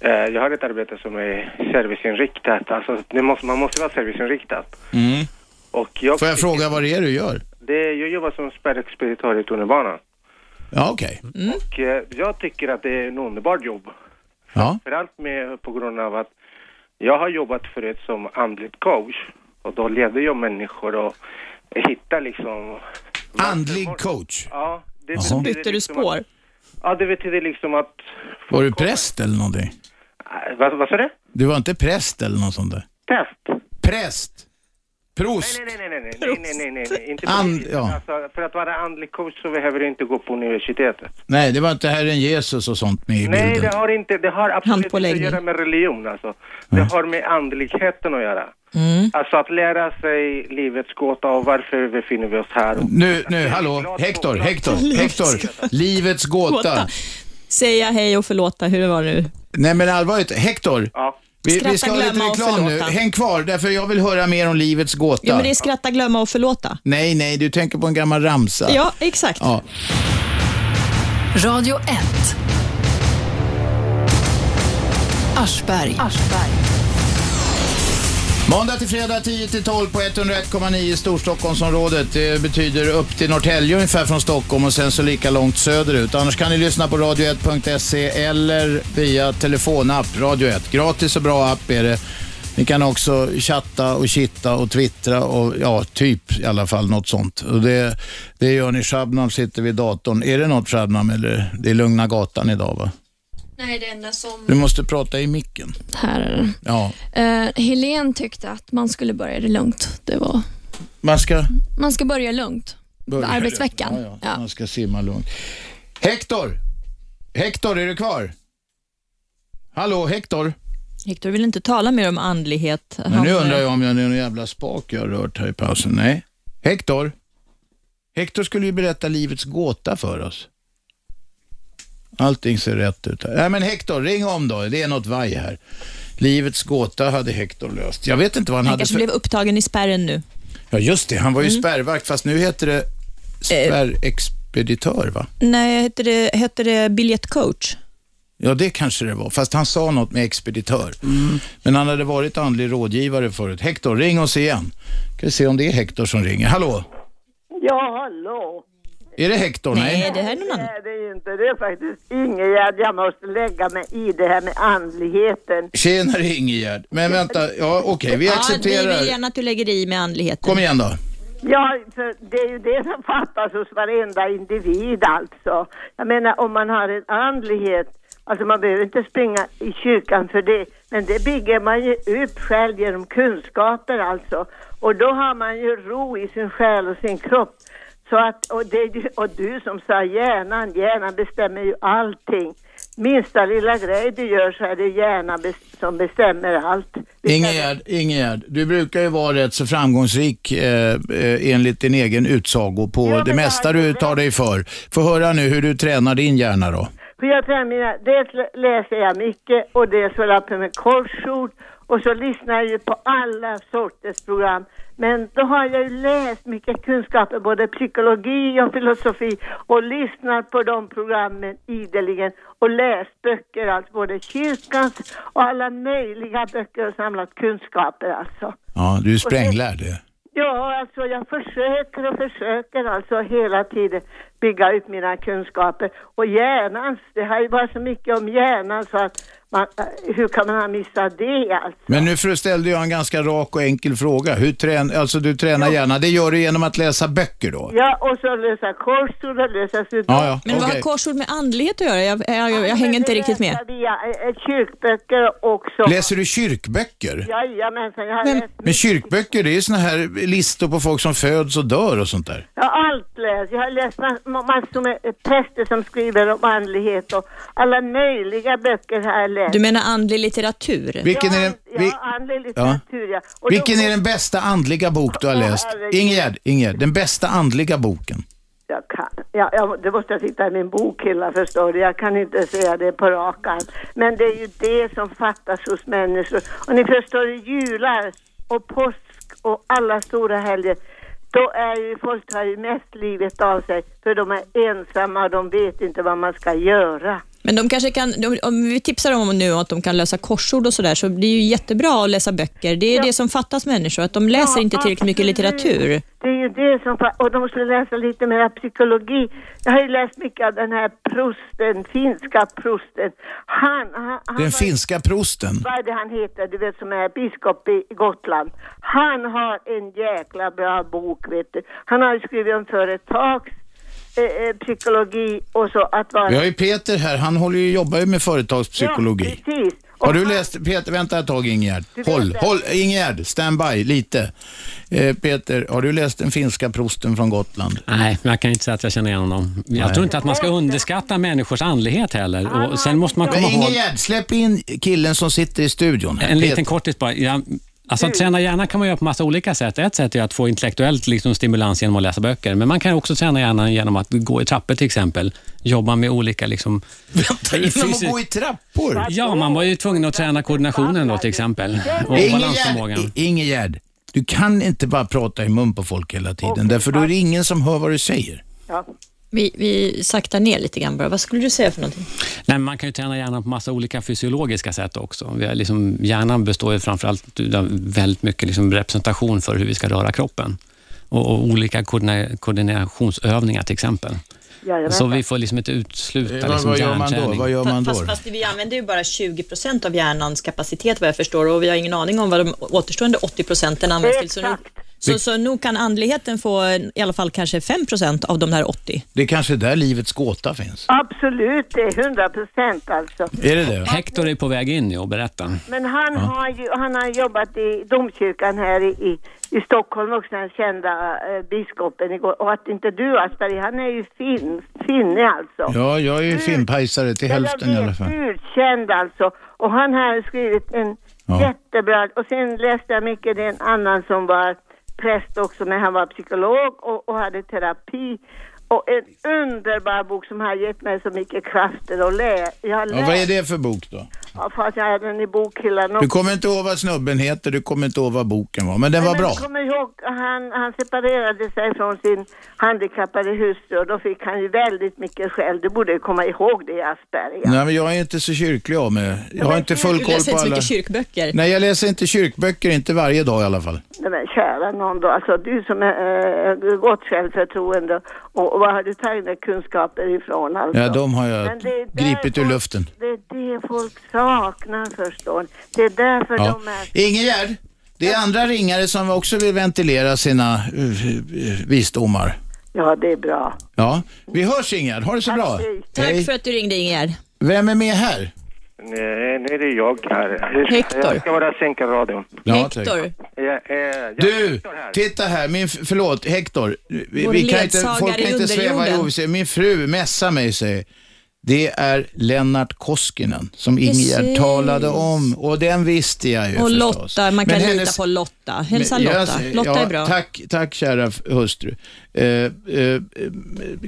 Eh, jag har ett arbete som är serviceinriktat. Alltså, måste, man måste vara serviceinriktad. Mm. Och jag, Får jag fråga vad det är du gör? Det, jag jobbar som spärrexpeditör i tunnelbanan. Ja, okej. Och eh, jag tycker att det är en underbart jobb. Ja. Framförallt med på grund av att jag har jobbat förut som andligt coach. Och då leder jag människor och hittar liksom... Andlig coach. Ja. Det Jaha. Bytte du liksom spår? Att, ja, det betyder liksom att... Var du präst eller någonting? Äh, Vad, vad sa du? Du var inte präst eller något sånt där? Test? Präst? Prost? Nej, nej, nej, nej, nej, nej, nej, nej, nej, inte And- viset. ja. alltså, För att vara andlig coach så behöver du inte gå på universitetet. Nej, det var inte Herren Jesus och sånt med i Nej, bilden. det har inte, det har absolut inte att göra med religion alltså. Det har med andligheten att göra. Mm. Alltså att lära sig livets gåta och varför befinner vi oss här. Nu, nu, hallå, Hector, Hector, Hector. Livets gåta. Gåta. Säga hej och förlåta, hur var det nu? Nej men allvarligt, Hector. Ja. Vi, vi Skratta, ska ha lite glömma och reklam nu. förlåta. Häng kvar, därför jag vill höra mer om livets gåta. Ja, men det är skratta, glömma och förlåta. Nej, nej, du tänker på en gammal ramsa. Ja, exakt. Ja. Radio 1. Aschberg. Måndag till fredag 10 till 12 på 101,9 i Storstockholmsområdet. Det betyder upp till Norrtälje ungefär från Stockholm och sen så lika långt söderut. Annars kan ni lyssna på radio1.se eller via telefonapp Radio 1. Gratis och bra app är det. Ni kan också chatta och kitta och twittra och ja, typ i alla fall något sånt. Och det, det gör ni. Shabnam sitter vid datorn. Är det något Shabnam eller det är lugna gatan idag va? Nej, det enda som... Du måste prata i micken. Här är den. Ja, Uh, Helen tyckte att man skulle börja det lugnt. Det var... man ska Man ska börja lugnt. Börja Arbetsveckan. Ja, ja. Ja. Man ska simma lugnt. Hector! Hector, är du kvar? Hallå, Hector? Hector vill inte tala mer om andlighet. Men nu undrar jag om jag är någon jävla spak jag har rört här i pausen. Nej. Hector? Hector skulle ju berätta livets gåta för oss. Allting ser rätt ut här. Nej men Hector, ring om då. Det är något vaj här. Livets gåta hade Hector löst. Jag vet inte vad han, Han hade kanske för... blev upptagen i spärren nu. Ja just det, han var ju Mm. spärrvakt fast nu heter det spärrexpeditör va? Nej, hette det, hette det biljettcoach? Ja, det kanske det var. Fast han sa något med expeditör. Men han hade varit andlig rådgivare förut. Hector, ring oss igen. Ska vi se om det är Hector som ringer. Hallå? Ja, hallå. Är det Hector? Nej, det här är någon annan. är det inte. Det är faktiskt Ingegärd. Jag måste lägga mig i det här med andligheten. Tjenare Ingegärd. Men vänta, ja okej, vi Ja, vi accepterar. vill gärna att du lägger i med andligheten. Kom igen då. Ja, för det är ju det som fattas hos varenda individ alltså. Jag menar om man har en andlighet, alltså man behöver inte springa i kyrkan för det, men det bygger man ju upp själv genom kunskaper alltså. Och då har man ju ro i sin själ och sin kropp. Så att, och, det, och du som sa hjärnan, hjärnan bestämmer ju allting. Minsta lilla grej du gör så är det hjärnan som bestämmer allt. Ingegärd, Ingegärd, du brukar ju vara rätt så framgångsrik eh, eh, enligt din egen utsago på Ja, det mesta du tar dig för. Få höra nu hur du tränar din hjärna då. För jag tränar mina, dels läser jag mycket och dels håller jag på med korsord och så lyssnar jag ju på alla sorters program. Men då har jag ju läst mycket kunskaper, både psykologi och filosofi och lyssnat på de programmen ideligen och läst böcker, alltså både kyrkans och alla möjliga böcker och samlat kunskaper alltså. Ja, du är spränglärd. Ja, alltså jag försöker och försöker alltså hela tiden bygga upp mina kunskaper. Och hjärnan, det har ju varit så mycket om hjärnan så att man, hur kan man ha missat det alltså? Men nu för- ställde jag en ganska rak och enkel fråga. Hur trän, alltså du tränar hjärna, det gör du genom att läsa böcker då? Ja, och så lösa korsord och lösa sudoku. Ja, ja, Men vad okej. har korsord med andlighet att göra? Jag, jag, jag, jag hänger inte riktigt med. Via eh, kyrkböcker också. Läser du kyrkböcker? Jajamensan, jag har Men- läst Men kyrkböcker, det är såna här listor på folk som föds och dör och sånt där. Jag har allt läst. Jag har läst massor med eh, präster som skriver om andlighet och alla möjliga böcker har jag läst. Du menar andlig litteratur? Vilken är den, vi, Ja, andlig litteratur ja. Och vilken då- är den bästa andliga bok du har läst? herregud. Ingegärd, Ingegärd, den bästa andliga boken? Jag kan, ja, jag, det måste jag titta i min bokhylla förstår du. Jag kan inte säga det på rak arm. Men det är ju det som fattas hos människor. Och ni förstår, jular och påsk och alla stora helger. Då är ju folk tar ju mest livet av sig. För de är ensamma och de vet inte vad man ska göra. Men de kanske kan, de, om vi tipsar dem om nu att de kan lösa korsord och sådär, så det ju jättebra att läsa böcker. Det är Ja. det som fattas människor, att de läser Ja, inte tillräckligt mycket litteratur. Det är ju det som... Och de skulle läsa lite mer psykologi. Jag har ju läst mycket av den här prosten, finska prosten. Han... han, han Den var- finska prosten. Vad är det han heter, du vet som är biskop i Gotland. Han har en jäkla bra bok, vet du. Han har ju skrivit om företags eh, eh, psykologi och så att vara... Vi har ju Peter här, han håller ju, jobbar ju med företagspsykologi. Ja, precis. Och Har du läst, Peter, vänta ett tag vet Håll, det. håll, Ingegärd, stand by lite. Eh, Peter, har du läst den finska prosten från Gotland? Nej, men jag kan inte säga att jag känner igen honom. Jag tror inte att man ska underskatta människors andlighet heller. Och sen måste man Men komma ihåg... Ingegärd, släpp in killen som sitter i studion. här. En liten Peter. kortis bara. Jag, alltså, att träna hjärnan kan man göra på massa olika sätt. Ett sätt är att få intellektuellt liksom, stimulans genom att läsa böcker. Men man kan också träna hjärnan genom att gå i trappor till exempel. Jobba med olika... Liksom, Vänta, genom att gå i trappor? Ja, man var ju tvungen att träna koordinationen då till exempel. Och balansförmågan. Ingegärd, I- Ingegärd, du kan inte bara prata i mun på folk hela tiden, därför då är det ingen som hör vad du säger. Ja. Vi, vi saktar ner lite grann bara. Vad skulle du säga för någonting? Nej, man kan ju träna hjärnan på massa olika fysiologiska sätt också. Vi har liksom, hjärnan består ju framförallt av väldigt mycket liksom representation för hur vi ska röra kroppen. Och, och olika koordina, koordinationsövningar till exempel. Jajamän. Så vi får liksom inte utesluta Eh, vad, liksom vad gör man då? Vad gör man då? Fast, fast vi använder ju bara 20 procent av hjärnans kapacitet vad jag förstår och vi har ingen aning om vad de återstående 80 procenten används till. Så, nog, Så, så nog kan andligheten få i alla fall kanske 5 procent av de där 80. Det är kanske där livets gåta finns. Absolut, det är hundra procent alltså. Är det det? Hector är på väg in och berätta. Men han, har ju, han har jobbat i domkyrkan här i, i, i Stockholm också, den kända eh, biskopen igår. Och att inte du Asperger, han är ju fin, finne alltså. Ja, jag är ju filmpajsare till hälften i alla fall. Utkänd alltså. Och han har skrivit en Ja. jättebra, och sen läste jag mycket, det är en annan som var präst också, men han var psykolog och, och hade terapi. Och en underbar bok som har gett mig så mycket krafter att. Jag har Ja, vad är det för bok då? Ja, fast jag hade den i bokhyllan Du kommer inte ihåg vad snubben heter, du kommer inte ihåg vad boken var, men den var Men bra. jag kommer ihåg, han, han separerade sig från sin handikappade hustru och då fick han ju väldigt mycket skäll. Du borde komma ihåg det Asperger. Nej, men jag är inte så kyrklig av mig. Jag har inte full Du koll läser på inte så alla... mycket kyrkböcker. Nej, jag läser inte kyrkböcker, inte varje dag i alla fall. Nej men kära någon då, alltså du som är äh, gott självförtroende och, och var har du tagit dina kunskaper ifrån alltså? Ja, de har jag gripit ur luften. Det är det folk saknar förstår. Det är därför Ja. de är... Ingegärd, det är andra ringare som också vill ventilera sina uh, visdomar. Ja, det är bra. Ja, vi hörs Ingegärd. Ha det så bra. Tack Hej. för att du ringde Ingegärd. Vem är med här? Nej, nej, det är jag här. Hector. Jag ska bara sänka radion. Ja. Hector, Jag, eh, jag Du, Hector här. titta här, min, f- förlåt, Hector. Vi, Vår vi kan inte, ledsagare folk kan i inte sväva i underjorden. ovisshet. Min fru messar mig säger, det är Lennart Koskinen som Ingegärd Precis. talade om och den visste jag ju och förstås. Lotta, man kan Men lita hennes- på Lotta. Hälsa Men Lotta. jag- Lotta ja, är bra. Tack, tack kära hustru. Eh, eh,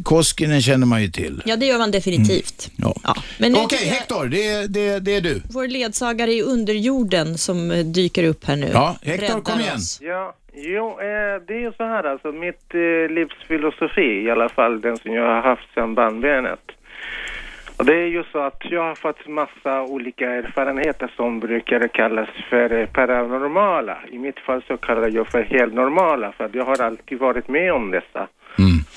Koskinen känner man ju till. Ja, det gör man definitivt. Ja. Ja. Men nu Okej, jag- Hector, det, det, det är du. Vår ledsagare i underjorden som eh, dyker upp här nu. Ja, Hector, räddar kom igen. oss. Ja, jo, eh, det är ju så här alltså, mitt eh, livsfilosofi i alla fall, den som jag har haft sedan barnbenet. Och det är ju så att jag har fått massa olika erfarenheter som brukar kallas för paranormala. I mitt fall så kallar jag för helt normala för att jag har alltid varit med om dessa.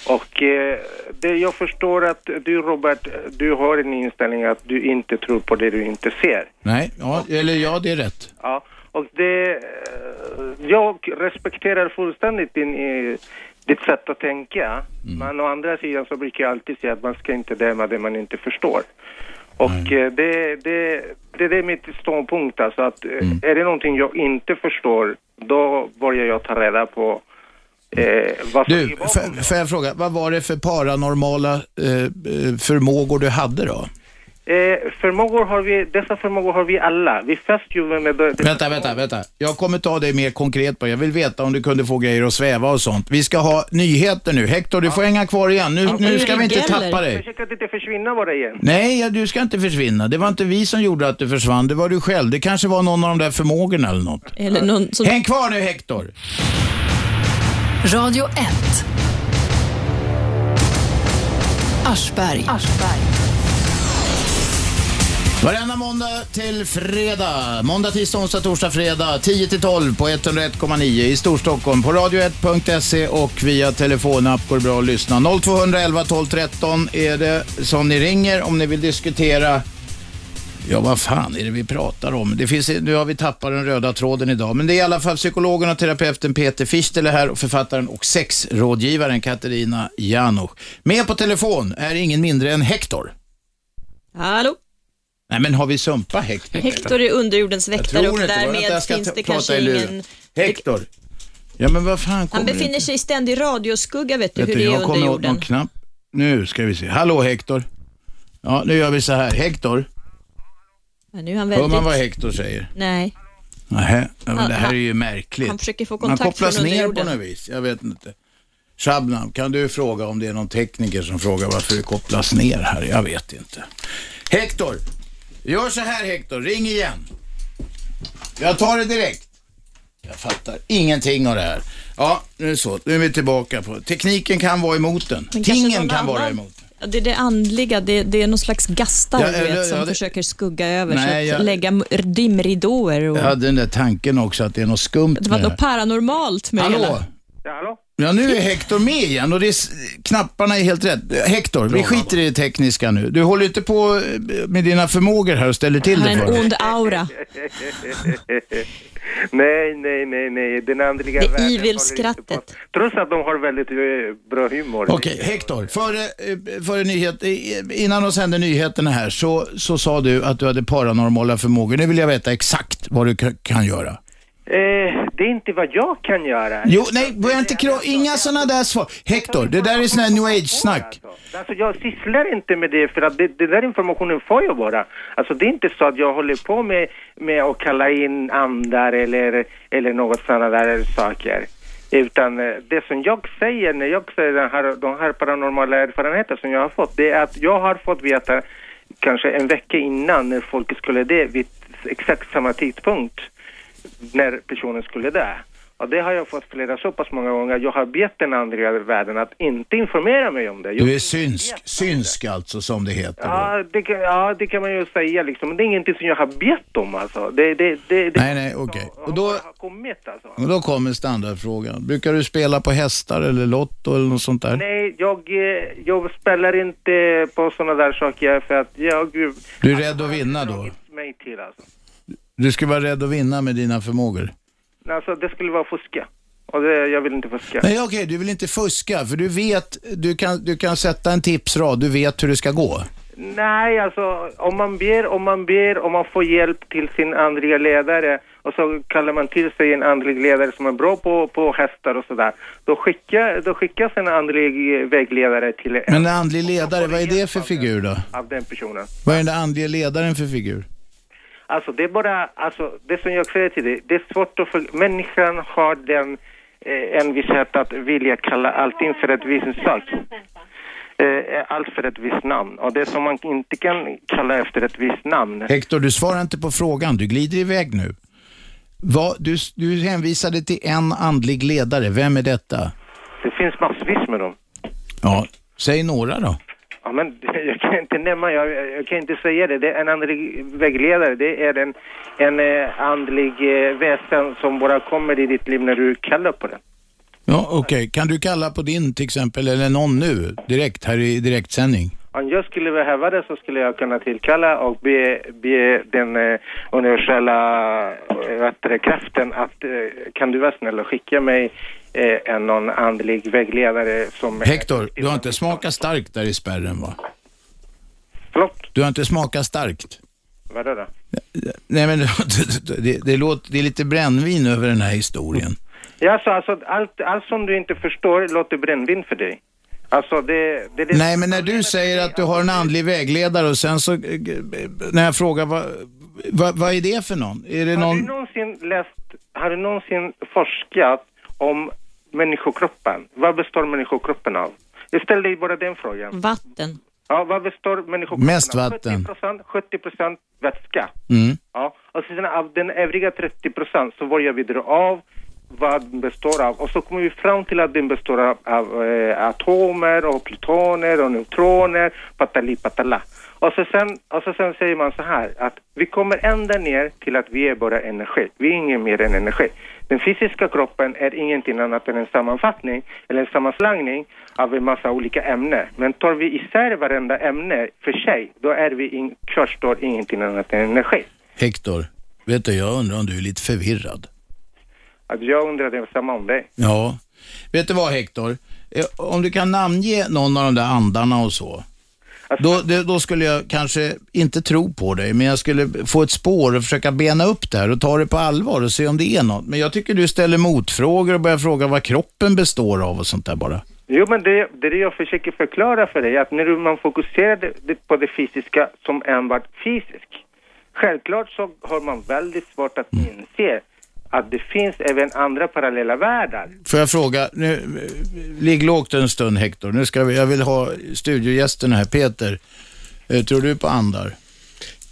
Och eh, det jag förstår att du Robert, du har en inställning att du inte tror på det du inte ser. Nej, ja, eller ja, det är rätt. Ja, och det, eh, jag respekterar fullständigt din, eh, ditt sätt att tänka. Men å andra sidan så brukar jag alltid säga att man ska inte döma det man inte förstår. Och eh, det, det, det, det är mitt ståndpunkt alltså att eh, är det någonting jag inte förstår då börjar jag ta reda på eh, vad som Du, får jag fråga, vad var det för paranormala eh, eh, förmågor du hade då? Eh, förmågor har vi, dessa förmågor har vi alla. Vi fäster ju med... Vänta, vänta, vänta. Jag kommer ta dig mer konkret på. Jag vill veta om du kunde få grejer att sväva och sånt. Vi ska ha nyheter nu. Hector, du får hänga kvar igen. Nu, nu ska vi inte tappa dig. Försök att inte försvinna bara igen. Nej, ja, du ska inte försvinna. Det var inte vi som gjorde att du försvann. Det var du själv. Det kanske var någon av de där förmågorna eller något. Eller någon som... Häng kvar nu Hector. Radio 1. Aschberg. Varenda måndag till fredag. Måndag, tisdag, onsdag, torsdag, fredag. 10 till 12 på 101,9 i Storstockholm. På radio1.se och via telefonapp går det bra att lyssna. 0211 12 13 är det som ni ringer om ni vill diskutera Ja, vad fan är det vi pratar om? Det finns, nu har vi tappat den röda tråden idag, men det är i alla fall psykologen och terapeuten Peter Fichtele här och författaren och sexrådgivaren Katarina Janouch. Med på telefon är ingen mindre än Hector. Hallå? Nej, men har vi sumpa Hector? Hector är underjordens Jag väktare och därmed jag finns det kanske ingen... Hector. Ja, men vad fan Han befinner det? sig i ständig radioskugga, vet du Vet hur du, det är jag under kommer åt någon jorden. knapp. Nu ska vi se. Hallå Hector. Ja, nu gör vi så här. Hector. Ja, nu är han Hör man vad väldigt... Hector säger? Nej, Nähä, men Han- det här är han- ju märkligt. han försöker få Man kontakt kopplas från ner på något vis. Jag vet inte. Shabnam, kan du fråga om det är någon tekniker som frågar varför det kopplas ner här? Jag vet inte. Hector, gör så här Hector, ring igen. Jag tar det direkt. Jag fattar ingenting av det här. Ja, nu är det så. Nu är vi tillbaka på Tekniken kan vara emot den. Tingen kan vara emot. Ja, det är det andliga, det, det är någon slags gastar Ja, vet, som ja, det- försöker skugga över, Nej, så att jag- lägga dimridåer. Och... Jag hade den där tanken också att det är något skumt Det var något paranormalt med det Hallå? hela. Ja, hallå? Ja, nu är Hector med igen och det är, knapparna är helt rätt. Hector, vi skiter i det tekniska nu. Du håller inte på eh, med dina förmågor här och ställer till det för en ond aura. nej, nej, nej, nej. Den andliga Det världen evil-skrattet. Trots att de har väldigt eh, bra humor. Okej, Hector. Före, eh, före nyhet, innan de sände nyheterna här så, så sa du att du hade paranormala förmågor. Nu vill jag veta exakt vad du ka- kan göra. Eh, det är inte vad jag kan göra. Jo, nej, börja inte kra- Inga sådana där svar. Hector, det där är sån här new age-snack. Alltså, alltså jag sysslar inte med det för att det, det där informationen får jag bara. Alltså det är inte så att jag håller på med, med att kalla in andar eller, eller något sådana där saker. Utan eh, det som jag säger när jag säger den här, de här paranormala erfarenheter som jag har fått, det är att jag har fått veta kanske en vecka innan när folk skulle dö vid exakt samma tidpunkt när personen skulle dö. Och det har jag fått flera så pass många gånger. Jag har bett den andra världen att inte informera mig om det. Jag Du är synsk, synsk alltså som det heter. Ja det, kan, ja, det kan man ju säga liksom. Men det är ingenting som jag har bett om alltså. Det, det, det, Nej, nej, okej. Och då, har kommit alltså. och då kommer standardfrågan. Brukar du spela på hästar eller lotto eller något sånt där? Nej, jag, eh, jag spelar inte på sådana där saker för att jag... Du är rädd att vinna då? mig till alltså. Du skulle vara rädd att vinna med dina förmågor? Alltså det skulle vara fuska. Och det, jag vill inte fuska. Nej, okej, du vill inte fuska, för du vet, du kan, du kan sätta en tipsrad, du vet hur det ska gå. Nej, alltså om man ber, om man ber, om man får hjälp till sin andliga ledare och så kallar man till sig en andlig ledare som är bra på, på hästar och sådär. Då, skicka, då skickas en andlig vägledare till en Men en andlig ledare, vad är det för figur då? av den personen. Vad är den andliga ledaren för figur? Alltså det är bara, alltså det som jag säger till dig, det är svårt att för, människan har den eh, envishet att vilja kalla allting för ett visst sak. Eh, allt för ett visst namn. Och det som man inte kan kalla efter ett visst namn. Hector, du svarar inte på frågan, du glider iväg nu. Vad, du, du hänvisade till en andlig ledare, vem är detta? Det finns massvis med dem. Ja, säg några då. Ja, men jag kan inte nämna, jag, jag kan inte säga det. Det är en andlig vägledare. Det är en, en eh, andlig eh, väsen som bara kommer i ditt liv när du kallar på den. Ja, okej. Kan du kalla på din till exempel, eller någon nu, direkt, här i direktsändning? Om jag skulle behöva det så skulle jag kunna tillkalla och be, be den eh, universella eh, kraften att eh, kan du vara snäll och skicka mig eh, en någon andlig vägledare som... Hector, du har inte smakat starkt där i spärren va? Förlåt? Du har inte smakat starkt? Vadå då? Nej men det, det, låter, det är lite brännvin över den här historien. Ja, så alltså allt, allt som du inte förstår låter brännvin för dig. Alltså det... det, det Nej men när du säger att du har en andlig vägledare och sen så, eh, när jag frågar vad, vad, vad är det för någon? Är det Har du någon... någonsin läst, har du någonsin forskat om människokroppen? Vad består människokroppen av? Jag ställer dig bara den frågan. Vatten. Ja, vad består människokroppen Mest av? vatten. 70%, 70% vätska. Mm. Ja, och sen av den övriga 30% så börjar vi dra av vad den består av och så kommer vi fram till att den består av, av eh, atomer och plutoner och neutroner, patali patala. Och så, sen, och så sen säger man så här att vi kommer ända ner till att vi är bara energi. Vi är ingen mer än energi. Den fysiska kroppen är ingenting annat än en sammanfattning eller en sammanslagning av en massa olika ämnen. Men tar vi isär varenda ämne för sig, då är vi in, kvarstår ingenting annat än energi. Hector, vet du, jag undrar om du är lite förvirrad. Att jag undrar det samma om dig. Ja. Vet du vad Hector? Eh, Om du kan namnge någon av de där andarna och så. Då, det, då skulle jag kanske inte tro på dig, men jag skulle få ett spår och försöka bena upp det här och ta det på allvar och se om det är något. Men jag tycker du ställer motfrågor och börjar fråga vad kroppen består av och sånt där bara. Jo, men det, det är det jag försöker förklara för dig, att när man fokuserar det, det, på det fysiska som enbart fysisk, självklart så har man väldigt svårt att inse att det finns även andra parallella världar. Får jag fråga, nu, ligg lågt en stund Hector. Nu ska vi, jag vill ha studiogästen här. Peter, eh, tror du på andar?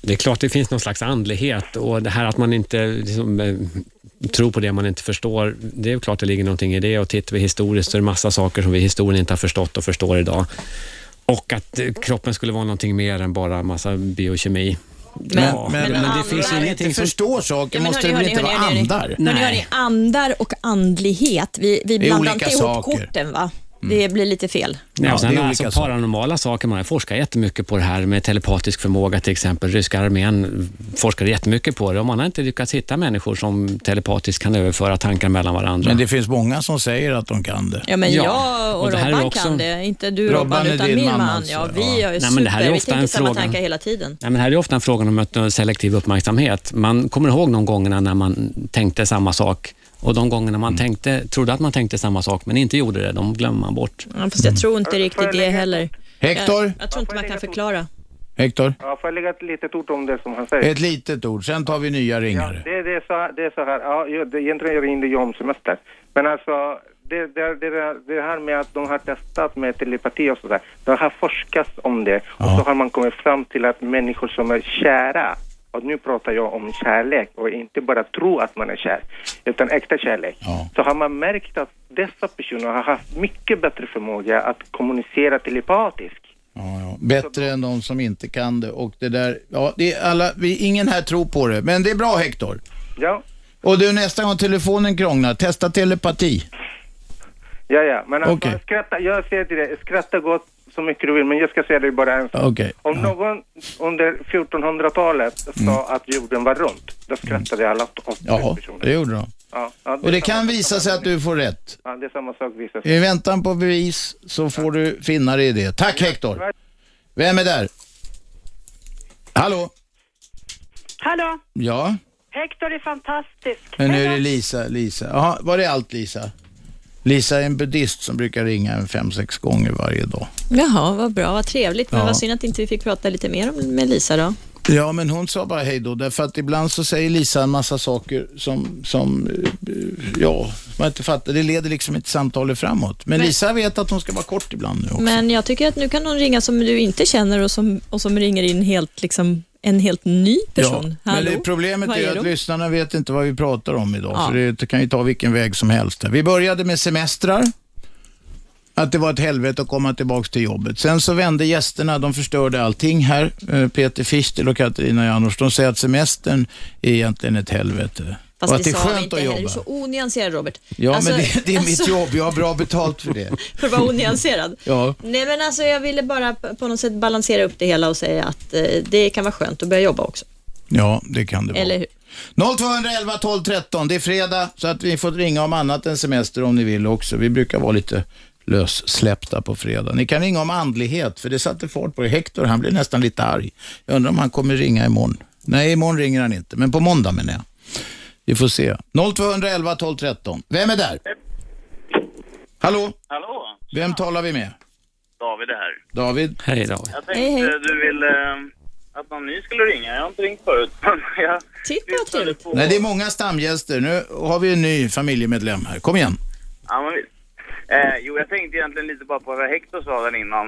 Det är klart det finns någon slags andlighet och det här att man inte liksom, eh, tror på det man inte förstår, det är klart det ligger någonting i det och tittar vi historiskt så är det massa saker som vi i historien inte har förstått och förstår idag. Och att eh, kroppen skulle vara någonting mer än bara massa biokemi. Men- men- men, men det finns ingenting som... förstår saker Ja, måste hörni, det väl inte hörni, vara andar? Hörni, hörni, andar och andlighet, vi, vi blandar inte ihop saker. korten va? Det blir lite fel. Nej, och sen det är alltså saker. paranormala saker. Man har forskat jättemycket på det här med telepatisk förmåga till exempel. Ryska armén forskar jättemycket på det och man har inte lyckats hitta människor som telepatiskt kan överföra tankar mellan varandra. Men det finns många som säger att de kan det. Ja, men Ja, jag och, och är Robban också- kan det. Inte du Robban Robban, är utan din min man man. alltså, Ja, ja. vi är ju Nej, men det här är super. Vi ofta tänker en samma fråga. tankar hela tiden. Nej, men det här är ofta en fråga om selektiv uppmärksamhet. Man kommer ihåg de gångerna när man tänkte samma sak och de gångerna man tänkte, trodde att man tänkte samma sak men inte gjorde det, de glömmer man bort. Ja, fast jag tror inte riktigt det heller. Hector? Jag, jag tror inte man kan förklara. Hector? Ja, får jag lägga ett litet ord om det som han säger? Ett litet ord, sen tar vi nya Ja, ringare. det, det, är så, det är så här, ja, det, egentligen jag ringde ju om semester. Men alltså, det, det, det, det här med att de har testat med telepati och sådär, det har forskats om det och Ja. så har man kommit fram till att människor som är kära, och nu pratar jag om kärlek och inte bara tro att man är kär, utan äkta kärlek, Ja. så har man märkt att dessa personer har haft mycket bättre förmåga att kommunicera telepatiskt. Ja, ja. Bättre än de som inte kan det. Och det där, ja, det är alla, vi, ingen här tror på det. Men det är bra Hector. Ja, Och du, nästa gång telefonen krånglar, testa telepati. ja, ja. Men alltså, skratta, jag säger till dig, skratta gott så mycket du vill, men jag ska säga dig bara en sak. Okej. Om Ja. någon under 1400-talet sa att jorden var rund, då skrattade alla åt åt Ja, personer. det gjorde de. Ja, ja, Och det är samma kan visa sig att du får rätt. Ja, det är samma sak visar sig. I väntan på bevis så får du finna dig i det. Tack Hector. Vem är där? Hallå? Hallå, Ja, Hector är fantastisk. men nu är det Lisa. Lisa. Jaha, var det allt Lisa? Lisa är en buddhist som brukar ringa en fem, sex gånger varje dag. Jaha, vad bra, vad trevligt. Men Ja. vad synd att inte vi fick prata lite mer om- med Lisa då. Ja, men hon sa bara hej då, därför att ibland så säger Lisa en massa saker som, som eh, ja, man inte fattar. Det leder liksom inte samtalet framåt. Men, Men- Lisa vet att hon ska vara kort ibland nu också. Men jag tycker att nu kan någon ringa som du inte känner och som, och som ringer in helt, liksom, en helt ny person. Ja, men Hallå? det, problemet är, är att lyssnarna vet inte vad vi pratar om idag. Ja. För det kan ju ta vilken väg som helst. Vi började med semestrar. Att det var ett helvete att komma tillbaka till jobbet. Sen så vände gästerna, de förstörde allting här. Eh, Peter Fichtel och Katarina Janouch, de säger att semestern är egentligen ett helvete. Fast och att det är skönt att jobba. Du är så onyanserad Robert. Ja, Alltså- men det, det är mitt alltså, jobb. Jag har bra betalt för det. För att vara onyanserad. Ja. Nej men alltså jag ville bara på något sätt balansera upp det hela och säga att eh, det kan vara skönt att börja jobba också. Ja, det kan det vara. Eller hur? 0211 12 13. Det är fredag så att vi får ringa om annat än semester om ni vill också. Vi brukar vara lite lössläppta på fredag. Ni kan ringa om andlighet för det satte fart på det. Hector han blev nästan lite arg. Jag undrar om han kommer ringa imorgon. Nej, imorgon ringer han inte, men på måndag menar jag. Vi får se. 0211 12 13. Vem är där? Hallå? Hallå, Vem talar vi med? David är här. David? Hej David. Jag tänkte Hej, hej. du ville eh, att någon ny skulle ringa. Jag har inte ringt förut. jag Titta vad trevligt. på... Nej, det är många stamgäster. Nu har vi en ny familjemedlem här. Kom igen. Ja, men visst. Eh, jo, jag tänkte egentligen lite bara på vad Hector sa där innan.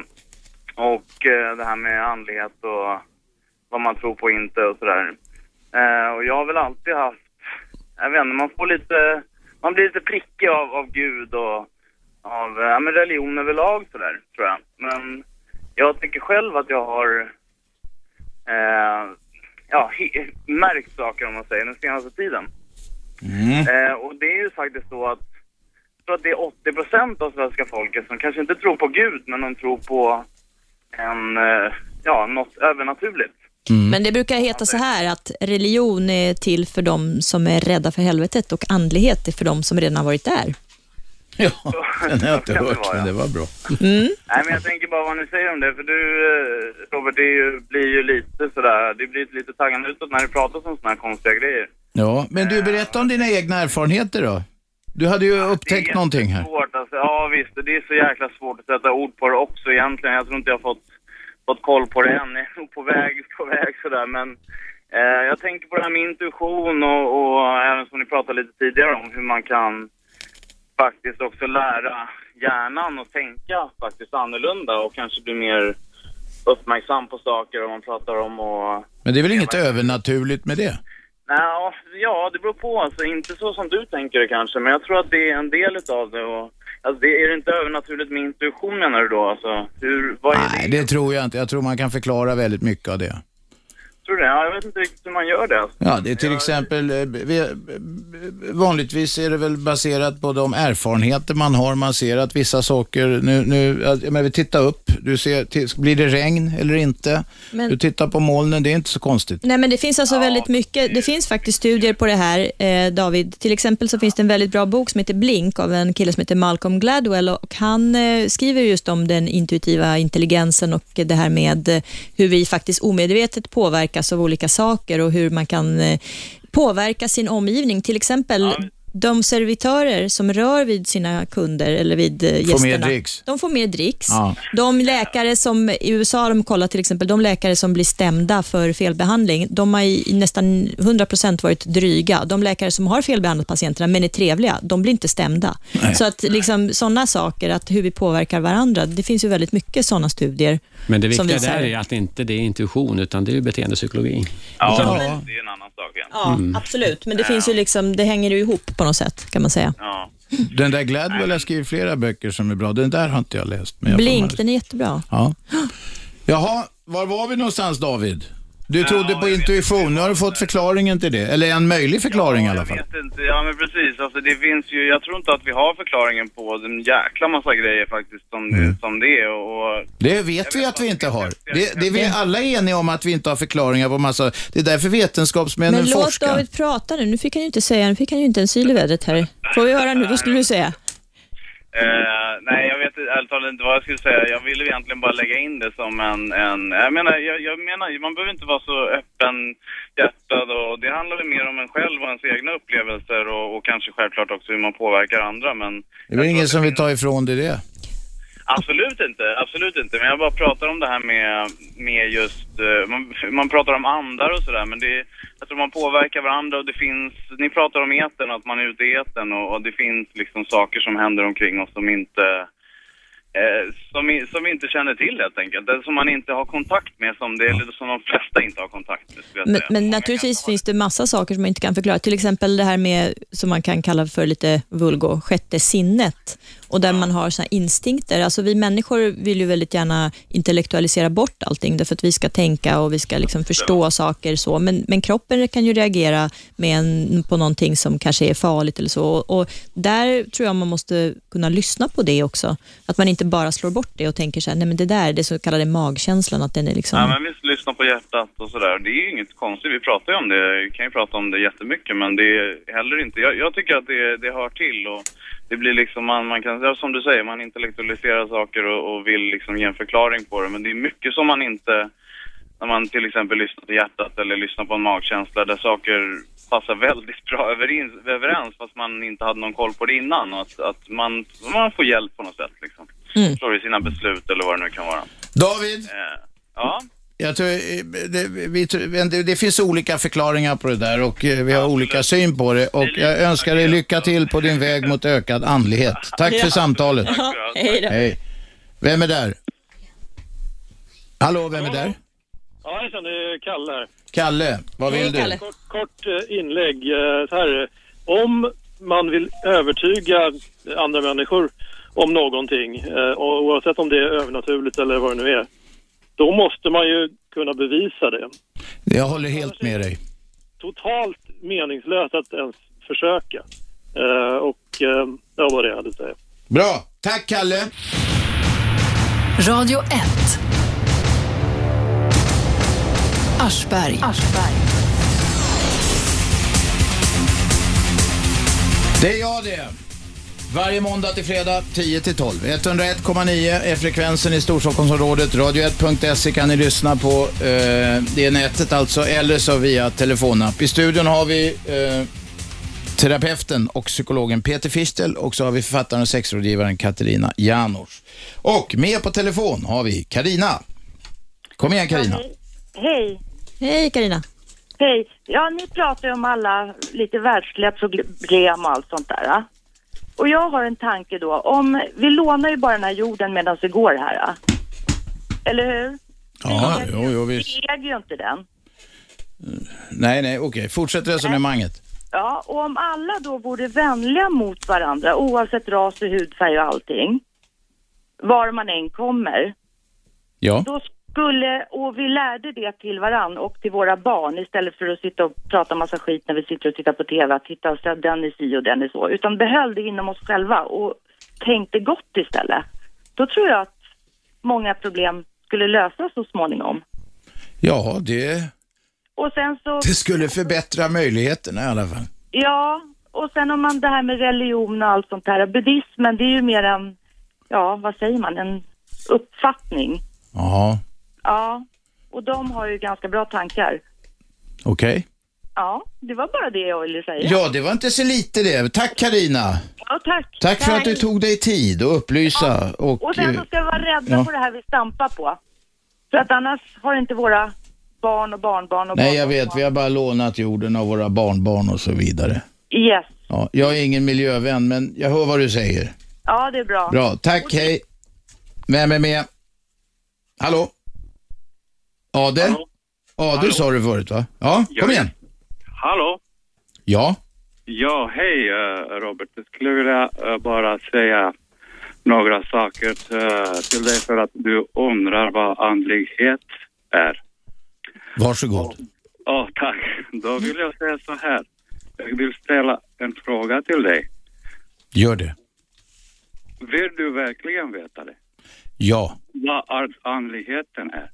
Och eh, det här med andlighet och vad man tror på och inte och sådär. Eh, och jag har väl alltid haft, jag vet inte, man får lite man blir lite prickig av, av Gud och av ja, men religion överlag sådär, tror jag. Men jag tycker själv att jag har eh, ja, märkt saker om man säger den senaste tiden. Eh, och det är ju faktiskt så att jag tror att det är 80 procent av svenska folket som kanske inte tror på Gud, men de tror på en, eh, ja, något övernaturligt. Men det brukar heta så här att religion är till för de som är rädda för helvetet och andlighet är för de som redan har varit där. Ja, den har jag inte det hört, men det var bra. Mm. Nej, men jag tänker bara vad ni säger om det, för du, eh, Robert, det är blir ju lite sådär, det blir lite taggande utåt när du pratar om sådana här konstiga grejer. Ja, men du, berätta om dina egna erfarenheter då. Du hade ju upptäckt någonting här. Svårt alltså. Ja visst, det är så jäkla svårt att sätta ord på det också egentligen. Jag tror inte jag har fått, fått koll på det än. Jag är nog på väg, på väg sådär. Men eh, jag tänker på det här med intuition och, och även som ni pratade lite tidigare om hur man kan faktiskt också lära hjärnan att tänka faktiskt annorlunda och kanske bli mer uppmärksam på saker och man pratar om och Men det är väl inget övernaturligt med det? Nej, ja, det beror på. Alltså, inte så som du tänker det kanske, men jag tror att det är en del utav det. Och, alltså, det är det inte övernaturligt med intuition menar du då? Alltså, hur, vad är Nej, det tror jag inte. Jag tror man kan förklara väldigt mycket av det. Tror det? Ja, jag vet inte riktigt hur man gör det. Ja, det är till exempel, eh, vi, vanligtvis är det väl baserat på de erfarenheter man har. Man ser att vissa saker, nu, nu jag menar, vi tittar upp, du ser, blir det regn eller inte? Men- Du tittar på molnen, det är inte så konstigt. Nej, men det finns alltså väldigt mycket. Det finns faktiskt studier på det här, eh, David. Till exempel så finns det en väldigt bra bok som heter Blink av en kille som heter Malcolm Gladwell och han eh, skriver just om den intuitiva intelligensen och det här med eh, hur vi faktiskt omedvetet påverkas av olika saker och hur man kan eh, påverka sin omgivning. Till exempel de servitörer som rör vid sina kunder eller vid eh, Får gästerna. mer dricks. De får mer dricks. Ja. De läkare som, i USA har de kollat till exempel, de läkare som blir stämda för felbehandling, de har i nästan 100% varit dryga. De läkare som har felbehandlat patienterna men är trevliga, de blir inte stämda. Nej. Så att liksom, sådana saker, att hur vi påverkar varandra, det finns ju väldigt mycket sådana studier. Men det som viktiga visar- där är att inte det är intuition, utan det är beteendepsykologi. Ja, Utan- det är en annan sak igen. Ja, Mm. absolut. Men det finns ju liksom, det hänger ju ihop på något sätt, kan man säga. Ja. Den där Gladwell har skrivit flera böcker som är bra. Den där har inte jag läst. Men jag Blink, den är jättebra. Ja. Jaha, var var vi någonstans David? Du trodde på intuition, nu har du fått förklaringen till det. Eller en möjlig förklaring i alla fall. vet inte. Ja, men precis. Alltså, det finns ju, jag tror inte att vi har förklaringen på en jäkla massa grejer faktiskt som, Mm. det, som det är. Och, Det vet vi att vi inte har. Det, det är vi alla eniga om att vi inte har förklaringar på massa... Det är därför vetenskapsmännen Men låt forskar. David prata nu. Nu fick han ju inte säga, nu fick han ju inte en syl i vädret här. Får vi höra nu, vad skulle du säga? Eh, nej, jag vet ärligt talat inte vad jag skulle säga. Jag ville egentligen bara lägga in det som en... en jag, menar, jag, jag menar, man behöver inte vara så öppen hjärtad och det handlar väl mer om en själv och ens egna upplevelser och, och kanske självklart också hur man påverkar andra. Men Det är väl ingen som vill ta ifrån dig det? Absolut inte, absolut inte. Men jag bara pratar om det här med, med just... eh, man, man pratar om andar och sådär, men det jag tror man påverkar varandra och det finns... Ni pratar om etern, att man är ute i etern och, och det finns liksom saker som händer omkring oss som inte... Eh, som, som vi inte känner till helt enkelt. Eller som man inte har kontakt med, som, det, eller som de flesta inte har kontakt med. skulle jag Men, säga. men naturligtvis finns det massa saker som man inte kan förklara. Till exempel det här med, som man kan kalla för lite vulgo, sjätte sinnet. Och där man har såna här instinkter. Alltså vi människor vill ju väldigt gärna intellektualisera bort allting, därför att vi ska tänka och vi ska liksom förstå saker. så. Men, men kroppen kan ju reagera med en, på någonting som kanske är farligt eller så. Och, och där tror jag man måste kunna lyssna på det också. Att man inte bara slår bort det och tänker så här, nej men det där, det så kallade magkänslan, att den är liksom... Ja, men visst, lyssna på hjärtat och sådär. Det är ju inget konstigt. Vi pratar ju om det. Vi kan ju prata om det jättemycket, men det är heller inte... Jag, jag tycker att det, det hör till och det blir liksom, man, man kan, ja, som du säger, man intellektualiserar saker och, och vill liksom ge en förklaring på det. Men det är mycket som man inte, när man till exempel lyssnar till hjärtat eller lyssnar på en magkänsla där saker passar väldigt bra överens, överens fast man inte hade någon koll på det innan. Och att, att man, man får hjälp på något sätt liksom. Mm. Förstår i sina beslut eller vad det nu kan vara. David? Eh, ja. Jag tror, det, vi, det, det finns olika förklaringar på det där och eh, vi har olika syn på det. Och jag önskar dig lycka till på din väg mot ökad andlighet. Tack för Ja. samtalet. Ja, hej då. Hej. Vem är där? Hallå, vem är där? Ja, hejsan, det är Kalle här. Kalle, vad vill du? Kort, kort eh, inlägg. eh, Så här, om man vill övertyga andra människor om någonting, och oavsett om det är övernaturligt eller vad det nu är, då måste man ju kunna bevisa det. Jag håller helt med dig. Totalt meningslöst att ens försöka. Eh, och eh, det var det jag hade att säga. Bra. Tack, Kalle. Radio 1. Aschberg. Det är jag det. Varje måndag till fredag 10 till 12. 101,9 är frekvensen i Storstockholmsområdet. Radio1.se kan ni lyssna på. Eh, det är nätet alltså, eller så via telefonapp. I studion har vi eh, terapeuten och psykologen Peter Fichtel och så har vi författaren och sexrådgivaren Katarina Janouch. Och med på telefon har vi Karina. Kom igen Karina. Hej. Hej Karina. Hej. Ja, ni pratar ju om alla lite världsliga problem och allt sånt där. ja. Och jag har en tanke då. Om vi lånar ju bara den här jorden medan vi går här. Eller hur? Ja, jo, jo, visst. Vi äger ju inte den. Nej, nej, okej. Fortsätt resonemanget. Ja, och om alla då vore vänliga mot varandra oavsett ras och hudfärg och allting, var man än kommer, Ja. då skulle, och vi lärde det till varann och till våra barn istället för att sitta och prata massa skit när vi sitter och tittar på TV, att titta och säga den är si och den är så, utan behöll det inom oss själva och tänkte gott istället. Då tror jag att många problem skulle lösas så småningom. Ja, det, Och sen så... det skulle förbättra möjligheterna i alla fall. Ja, och sen om man det här med religion och allt sånt här. Buddhismen, det är ju mer en, ja vad säger man, en uppfattning. Ja, Ja, och de har ju ganska bra tankar. okej. Ja, det var bara det jag ville säga. Ja, det var inte så lite det. Tack Karina. Ja, tack. Tack för att du tog dig tid att upplysa. Och, Och sen så ska vi vara rädda ja. på det här vi stampar på. För att annars har inte våra barn och barnbarn och Nej, jag vet. Vi har bara lånat jorden av våra barnbarn och så vidare. Yes. Ja, jag är ingen miljövän, men jag hör vad du säger. Ja, det är bra. Bra, tack, hej. Vem är med? Hallå? Ade? Ade sa du förut, va? Ja, kom igen. Hallå? Ja, Ja, hej eh, Robert. Jag skulle vilja eh, bara säga några saker eh, till dig för att du undrar vad andlighet är. varsågod. Ja, tack. Då vill jag säga så här. Jag vill ställa en fråga till dig. Gör det. Vill du verkligen veta det? Ja. Vad andligheten är?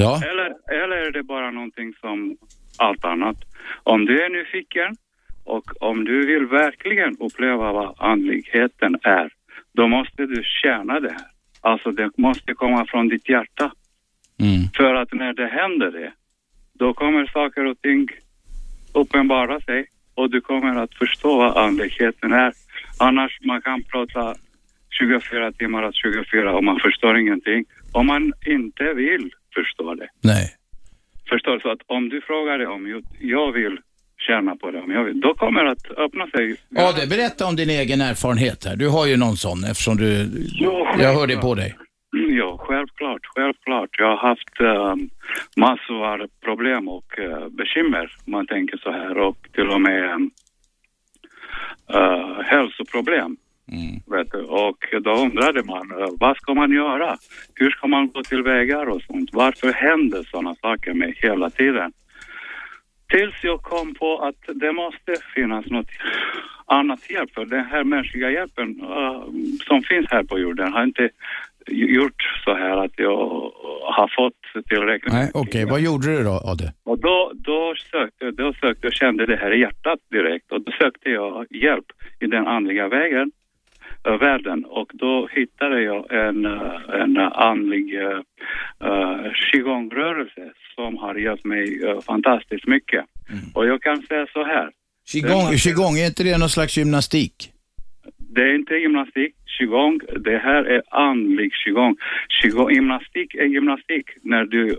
Ja. Eller, eller är det bara någonting som allt annat? Om du är nyfiken och om du vill verkligen uppleva vad andligheten är, då måste du känna det här. Alltså det måste komma från ditt hjärta. För att när det händer det, då kommer saker och ting uppenbara sig och du kommer att förstå vad andligheten är. Annars man kan prata 24 timmar av 24 och man förstår ingenting. Om man inte vill förstå det. Nej. Förstår du? Så att om du frågar det om jag- vill känna på det, om jag vill, då kommer det att öppna sig. Ade, berätta om din egen erfarenhet här. Du har ju någon sån eftersom du... Jo, Jag hör det på dig. Ja, självklart, självklart. Jag har haft um, massor av problem och eh, bekymmer, om man tänker så här, och till och med um, uh, hälsoproblem. Du? Och då undrade man, eh, vad ska man göra? Hur ska man gå till vägar och sånt? Varför händer sådana saker med hela tiden? Tills jag kom på att det måste finnas något annat hjälp. För den här mänskliga hjälpen eh, som finns här på jorden har inte gjort så här att jag har fått tillräckligt. Nej, okej. Vad gjorde du då, Ade? Och då, då sökte då sökte jag kände det här i hjärtat direkt och då sökte jag hjälp i den andliga vägen, världen och då hittade jag en, äh, en andlig äh, qigong-rörelse som har hjälpt mig äh, fantastiskt mycket. Och jag kan säga så här. Qigong, qigong, är inte det någon slags gymnastik? Det är inte gymnastik, qigong. Det här är andlig qigong. qigong. Gymnastik är gymnastik när du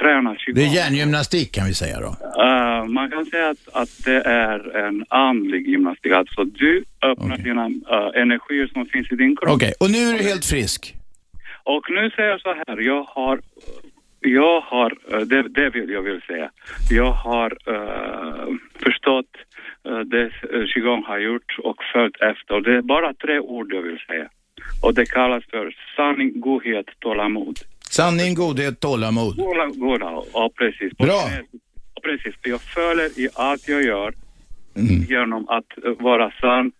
tränar qigong. Det är hjärngymnastik kan vi säga då. Uh, man kan säga att, att det är en andlig gymnastik. Alltså du öppnar dina uh, energier som finns i din kropp. Okej, och nu är du helt frisk? Och nu säger jag så här, jag har, jag har, uh, det, det vill jag vill säga, jag har uh, förstått eh, det eh, qigong har gjort och följt efter. Det är bara tre ord jag vill säga. Och det kallas för sanning, godhet, tålamod. Sanning, godhet, tålamod. Goda, ja precis. Bra. ja, precis. Jag följer i allt jag gör Mm. genom att eh, vara sann,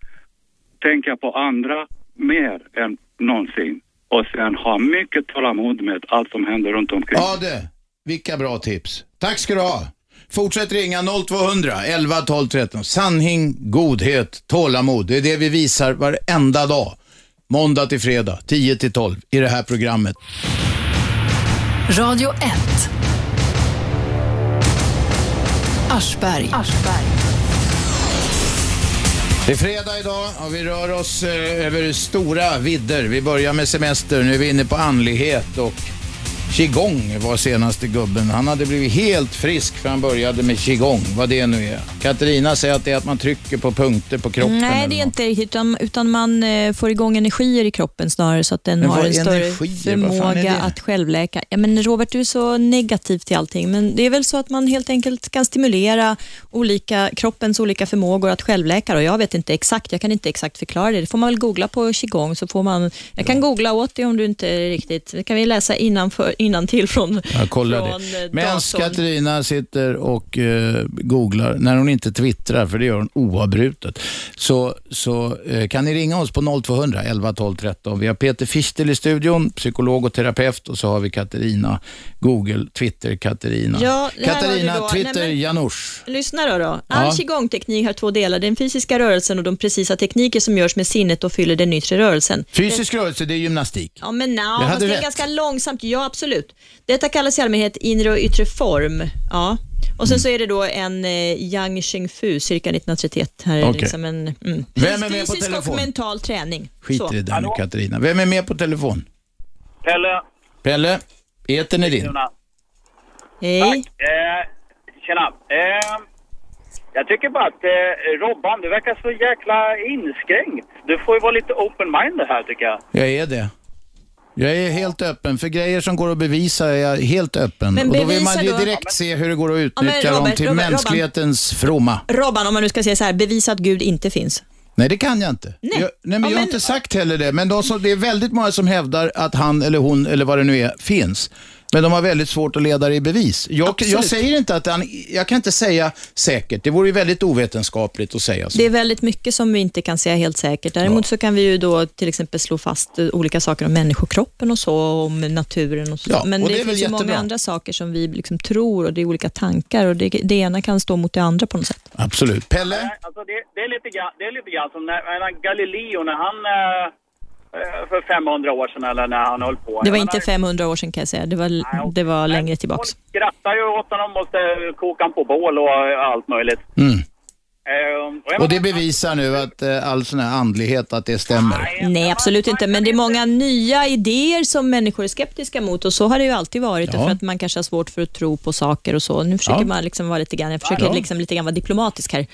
tänka på andra mer än någonsin och sen ha mycket tålamod med allt som händer runt omkring. Ja det, vilka bra tips. Tack ska du ha. Fortsätt ringa 0200 11 12 13. Sanning, godhet, tålamod. Det är det vi visar varenda dag. Måndag till fredag, 10 till 12 i det här programmet. Radio 1. Aschberg. Det är fredag idag och vi rör oss eh, över stora vidder. Vi börjar med semester, nu är vi inne på andlighet och qigong var senaste gubben. Han hade blivit helt frisk för han började med qigong, vad det nu är. Katarina säger att det är att man trycker på punkter på kroppen. Nej, det är inte riktigt, utan, utan man eh, får igång energier i kroppen snarare så att den Men har en större energier? Är förmåga att självläka. Ja, men Robert, du är så negativ till allting, men det är väl så att man helt enkelt kan stimulera olika, kroppens olika förmågor att självläka. Och jag vet inte exakt, jag kan inte exakt förklara det. Det får man väl googla på qigong, så får man, jag kan googla åt dig om du inte är riktigt, det kan vi läsa innanför, innantill från, Jag kollar från det. eh, Medan. Katarina sitter och eh, googlar, när hon inte twittrar, för det gör hon oavbrutet, så, så eh, kan ni ringa oss på 0200 11 12 13. Vi har Peter Fichtel i studion, psykolog och terapeut och så har vi Katarina, Google, Twitter, Katarina. Ja, det Katarina. Twitter, Nej, men- Janusz. Lyssna då. då. All Ja. qigong-teknik har två delar. Den fysiska rörelsen och de precisa tekniker som görs med sinnet och fyller den yttre rörelsen. Fysisk rörelse, det är gymnastik. Ja, men no, hade det är rätt. ganska långsamt. Ja, absolut. Detta kallas i allmänhet inre och yttre form. Ja. Och sen så är det då en eh, Yang Shengfu, cirka 1931. Här är det Okej. liksom en mm, Vem är med på fysisk telefon? och mental träning. Skiter Så. i det nu Katarina. Vem är med på telefon? Pelle. Pelle, etern är din. Hej. Eh, tjena. Eh, jag tycker bara att eh, Robban, du verkar så jäkla inskränkt. Du får ju vara lite open-minded här tycker jag. Jag är det. Jag är helt öppen. För grejer som går att bevisa är jag helt öppen. Men och då vill man ju då- direkt se hur det går att Ja, utnyttja dem Robert, till Robert, mänsklighetens fromma. Robban, om man nu ska säga så här, bevisa att Gud inte finns. Nej, det kan jag inte. Nej. Jag, nej, men Ja, jag har men- inte sagt heller det. Men de som, det är väldigt många som hävdar att han eller hon eller vad det nu är finns. Men de har väldigt svårt att leda det i bevis. Jag, jag säger inte att han, jag kan inte säga säkert. Det vore ju väldigt ovetenskapligt att säga så. Det är väldigt mycket som vi inte kan säga helt säkert. Däremot så kan vi ju då till exempel slå fast eh, olika saker om människokroppen och så, om naturen och så. Ja, Men och det, det finns ju många andra saker som vi liksom tror och det är olika tankar och det, det ena kan stå mot det andra på något sätt. Absolut. Pelle? Alltså det, det, är lite grann, det är lite grann som när, när Galileo, när han eh, för 500 år sedan eller när han höll på. Det var inte menar, 500 år sedan kan jag säga. Det var, det var längre tillbaks. skrattar ju åt honom och han på bål och allt möjligt. Mm. Eh, och Och det bevisar nu att eh, all sån här andlighet, att det stämmer. Nej, absolut inte. Men det är många nya idéer som människor är skeptiska mot och så har det ju alltid varit. Ja. För att man kanske har svårt för att tro på saker och så. Nu försöker Ja. man liksom vara lite grann, jag försöker Ja. liksom lite grann vara diplomatisk här.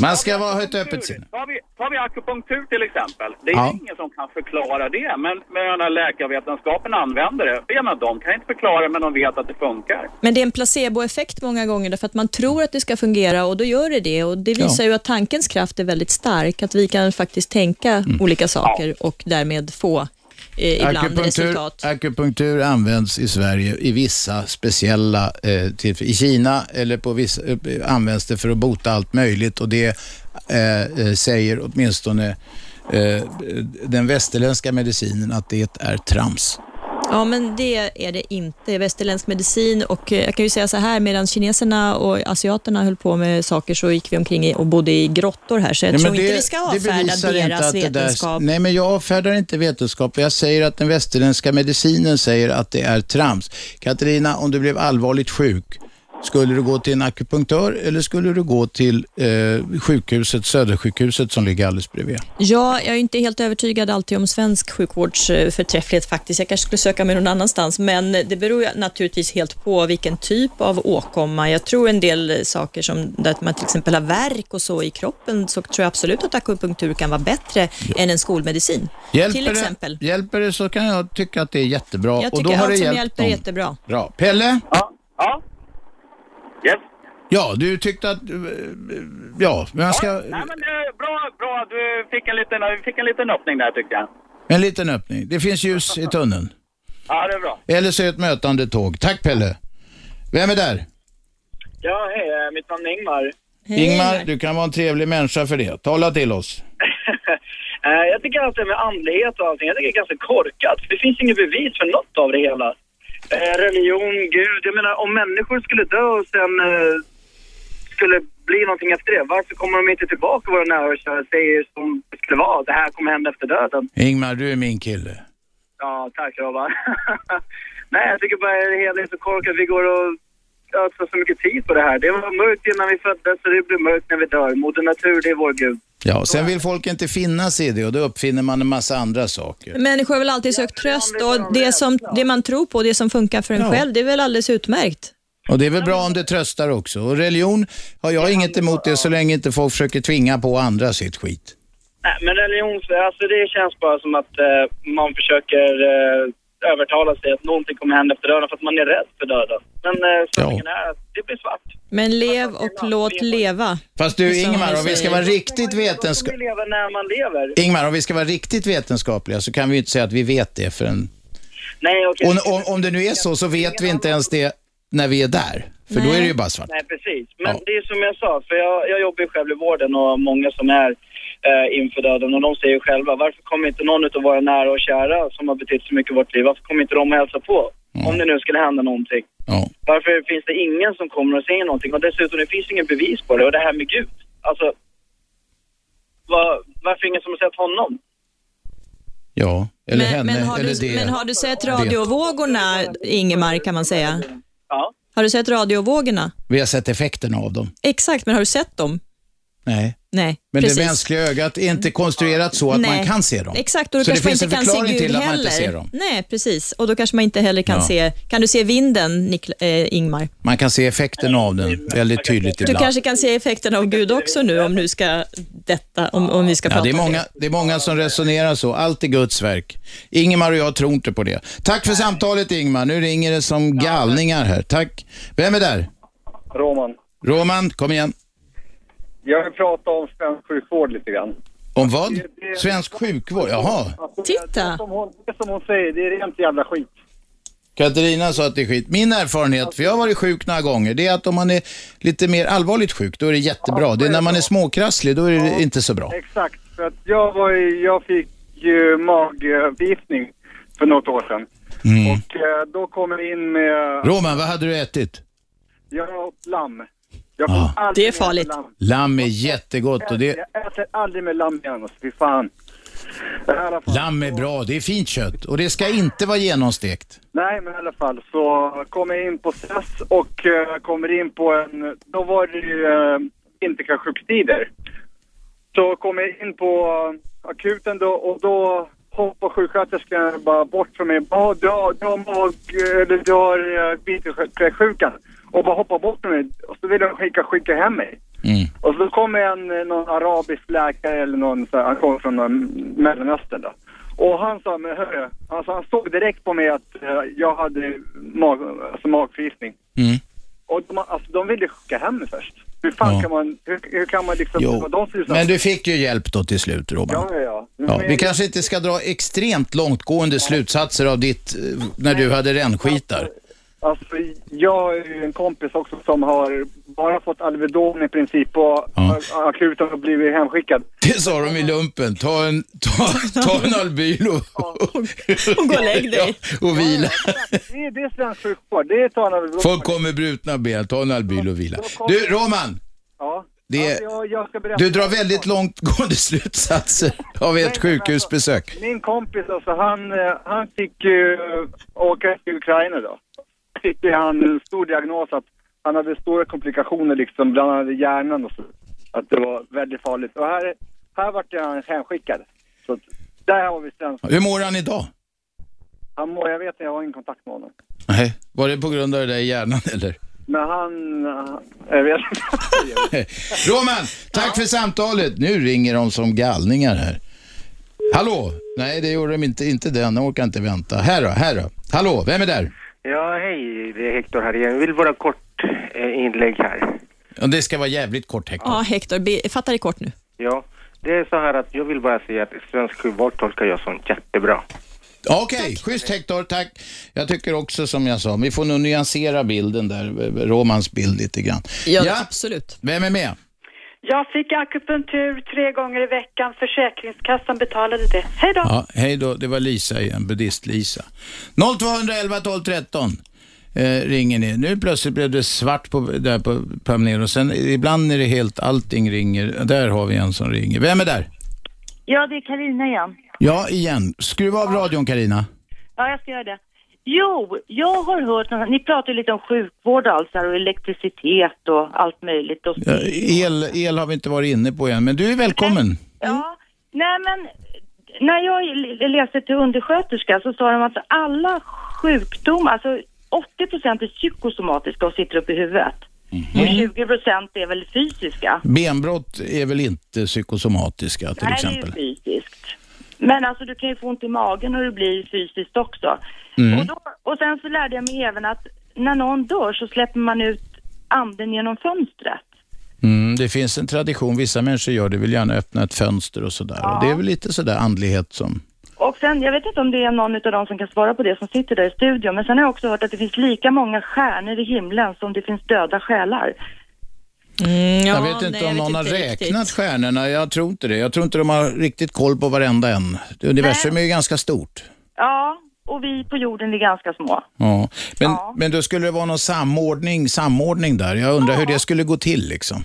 Man ska vara, ett öppet sinne. Tar vi, tar vi akupunktur till exempel. Det är Ja. ingen som kan förklara det. Men, men när läkarvetenskapen använder det, jag menar, de kan inte förklara men de vet att det funkar. Men det är en placeboeffekt många gånger därför att man tror att det ska fungera och då gör det det. Och det visar ju att tankens kraft är väldigt stark, att vi kan faktiskt tänka Mm. olika saker och därmed få eh, ibland Akupunktur, resultat. akupunktur används i Sverige i vissa speciella eh, tillfällen. I Kina eller på vissa, eh, används det för att bota allt möjligt och det eh, eh, säger åtminstone eh, den västerländska medicinen att det är trams. Ja, men det är det inte. Västerländsk medicin och eh, jag kan ju säga så här, medan kineserna och asiaterna höll på med saker så gick vi omkring och bodde i grottor här, så jag Nej, tror inte vi ska avfärda deras det där- vetenskap. nej, men jag avfärdar inte vetenskap. Jag säger att den västerländska medicinen säger att det är trams. Katarina, om du blev allvarligt sjuk, skulle du gå till en akupunktör eller skulle du gå till eh, sjukhuset, Södersjukhuset som ligger alldeles bredvid? Ja, jag är inte helt övertygad alltid om svensk sjukvårds förträfflighet faktiskt. Jag kanske skulle söka mig någon annanstans, men det beror ju naturligtvis helt på vilken typ av åkomma. Jag tror en del saker som där man till exempel har värk och så i kroppen, så tror jag absolut att akupunktur kan vara bättre än en skolmedicin. Hjälper till exempel. Det, hjälper det så kan jag tycka att det är jättebra. Jag och då tycker har det allt som hjälpt hjälper är jättebra. Bra. Pelle? Ja. Yes. Ja, du tyckte att... eh, Ja, men jag ska... Nej men det är bra, bra. Du fick en liten, vi fick en liten öppning där tyckte jag. En liten öppning. Det finns ljus i tunneln. Ja, det är bra. Eller så är det ett mötande tåg. Tack Pelle. Vem är där? Ja, hej. eh, Mitt namn är Ingmar. Ingmar, du kan vara en trevlig människa för det. Tala till oss. Eh, Jag tycker att det med andlighet och allting, jag tycker det är ganska korkat. Det finns inget bevis för något av det hela. Eh, religion, Gud. Jag menar, om människor skulle dö och sen eh, skulle bli någonting efter det, varför kommer de inte tillbaka våra nära och kära säger som det skulle vara? Det här kommer hända efter döden. Ingmar, du är min kille. Ja, tack Robban. Nej, jag tycker bara det hela är så korkat. Vi går och ödslar så mycket tid på det här. Det var mörkt innan vi föddes och det blir mörkt när vi dör. Moder Natur, det är vår gud. Ja, sen vill folk inte finna sig i det och då uppfinner man en massa andra saker. Människor har väl alltid sökt tröst och det, som, det man tror på, det som funkar för en Ja. själv, det är väl alldeles utmärkt. Och det är väl bra om det tröstar också. Och religion har jag inget emot det så länge inte folk försöker tvinga på andra sitt skit. Nej, men religions... Alltså det känns bara som att eh, man försöker eh, övertala sig att någonting kommer hända efter döden för att man är rädd för döden. Men eh, sanningen är att det blir svart. Men lev och låt leva. Fast du Ingmar, om vi ska vara riktigt vetenskapliga... lever när man lever. Ingmar, om vi ska vara riktigt vetenskapliga så kan vi ju inte säga att vi vet det förrän... Nej, okej. Och om, om det nu är så, så vet vi inte ens det när vi är där. För då är det ju bara svart. Nej, precis. Men det är som jag sa, för jag, jag jobbar ju själv i vården och många som är eh, inför döden och de säger ju själva, varför kommer inte någon av våra nära och kära som har betytt så mycket i vårt liv, varför kommer inte de och hälsa på? Om det nu skulle hända någonting. Ja. Varför finns det ingen som kommer och säger någonting? Och dessutom, det finns ingen bevis på det. Och det här med Gud, alltså, var, varför ingen som har sett honom? Ja, eller men, henne, men, har eller du, det. men har du sett radiovågorna, Ingemar, kan man säga? Har du sett radiovågorna? Vi har sett effekterna av dem. Exakt, men har du sett dem? Nej. Nej, Men precis. det mänskliga ögat är inte konstruerat så att Nej. man kan se dem. Exakt, och då så det kanske man finns inte en kan se förklaring Gud till att man heller. inte ser dem. Nej, precis. Och då kanske man inte heller kan Ja. se... Kan du se vinden, Nikla, eh, Ingmar? Man kan se effekterna av den väldigt tydligt Du ibland. kanske kan se effekten av Gud också nu, om, du ska detta, om, om vi ska Ja, prata det, är om många, det är många som resonerar så. Allt är Guds verk. Ingemar och jag tror inte på det. Tack för samtalet Ingemar. Nu ringer det som galningar här. Tack. Vem är där? Roman. Roman, kom igen. Jag vill prata om svensk sjukvård lite grann. Om vad? Svensk sjukvård? Jaha. Titta! Det som hon, det som hon säger, det är rent jävla skit. Katarina sa att det är skit. Min erfarenhet, för jag har varit sjuk några gånger, det är att om man är lite mer allvarligt sjuk, då är det jättebra. Det är när man är småkrasslig, då är det inte så bra. Exakt. För att jag, var jag fick ju magförgiftning för något år sedan. Mm. Och eh, då kom jag in med... Roman, vad hade du ätit? Jag åt lamm. Jag Ja. får aldrig Det är farligt. Lamm. Lamm är jättegott och det... Jag äter aldrig med lamm igen, alltså, fy fan. I alla fall. Lamm är bra, det är fint kött och det ska inte vara genomstekt. Nej, men i alla fall så kom jag in på SES och uh, kommer in på en... Då var det ju uh, vinterkräksjukstider. Så kom jag in på eh, akuten då och då hoppar sjuksköterskan bara bort från mig. Ja, du har, du har mag... Eller du har uh, vinterkräksjukan. Och bara hoppar bort från mig. Och så vill de skicka, skicka hem mig. Mm. Och så kommer en, eh, någon arabisk läkare eller någon, så här, han kommer från någon Mellanöstern då. Och han sa, men hörru, alltså han såg direkt på mig att eh, jag hade mag, alltså magförgiftning. Mm. Och de, alltså, de ville skicka hem mig först. Hur fan Ja. kan man, hur, hur kan man liksom, Jo, de slutar- men du fick ju hjälp då till slut, Roman. Ja, ja, ja. Vi kanske inte ska dra extremt långtgående slutsatser av ditt, eh, när du hade rännskitar. Alltså, jag har ju en kompis också som har bara fått Alvedon i princip på Ja. akuten och blivit hemskickad. Det sa de i lumpen. Ta en, ta, ta en Albyl och, Och gå och lägg dig. Ja, och vila. Det är, det är svensk sjukvård. Det är ta en Alvedon. Folk kommer brutna ben. Ta en Albyl och vila. Du, Roman. Ja. Det, Alltså, jag, jag du drar väldigt långtgående slutsatser av ett sjukhusbesök. Min kompis alltså, han, eh, han fick ju åka till Ukraina då. Fick han en stor diagnos att han hade stora komplikationer liksom, bland annat i hjärnan och så. Att det var väldigt farligt. Och här, här vart han hemskickad. Så att, där har vi svensk. Hur mår han idag? Han mår, jag vet inte, jag har ingen kontakt med honom. Nej, var det på grund av det där i hjärnan eller? Men han, jag vet inte. Roman, tack för samtalet. Nu ringer de som galningar här. Hallå? Nej, det gjorde de inte. Inte den. De orkar inte vänta. Här då, här då. Hallå, vem är där? Ja, hej, det är Hector här igen. Jag vill bara kort eh, inlägg här. Och det ska vara jävligt kort Hector. Ja, Hector, be, fatta dig kort nu. Ja, det är så här att jag vill bara säga att svensk sjukvård tolkar jag som jättebra. Okej, schysst Hector, tack. Jag tycker också som jag sa, vi får nog nyansera bilden där, Romans bild lite grann. Ja, absolut. Vem är med? Jag fick akupunktur tre gånger i veckan. Försäkringskassan betalade det. Hej då! Ja, hej då, det var Lisa igen, buddhist-Lisa. 0211 12 13 eh, ringer ni. Nu plötsligt blev det svart på, där på panelen och sen ibland är det helt, allting ringer. Där har vi en som ringer. Vem är där? Ja, det är Karina igen. Ja, igen. Skruva av radion Karina. Ja, jag ska göra det. Jo, jag har hört, ni pratar ju lite om sjukvård alltså och elektricitet och allt möjligt. Och Ja, el, el har vi inte varit inne på än, men du är välkommen. Ja, nej men när jag läste till undersköterska så sa de att alla sjukdomar, alltså 80 procent är psykosomatiska och sitter upp i huvudet. Och 20 procent är väl fysiska. Benbrott är väl inte psykosomatiska till Nej, exempel? det är fysiskt. Men alltså du kan ju få ont i magen och det blir fysiskt också. Mm. Och, då, och sen så lärde jag mig även att när någon dör så släpper man ut anden genom fönstret. Mm, det finns en tradition, vissa människor gör det, vill gärna öppna ett fönster och sådär. Och det är väl lite sådär andlighet som... Och sen, jag vet inte om det är någon av dem som kan svara på det som sitter där i studion, men sen har jag också hört att det finns lika många stjärnor i himlen som det finns döda själar. Mm, jag vet inte om någon har räknat stjärnorna, jag tror inte det. Jag tror inte de har riktigt koll på varenda en. Universum är ju ganska stort. Ja, och vi på jorden är ganska små. Ja. Men, men då skulle det vara någon samordning, samordning där. Jag undrar hur det skulle gå till liksom.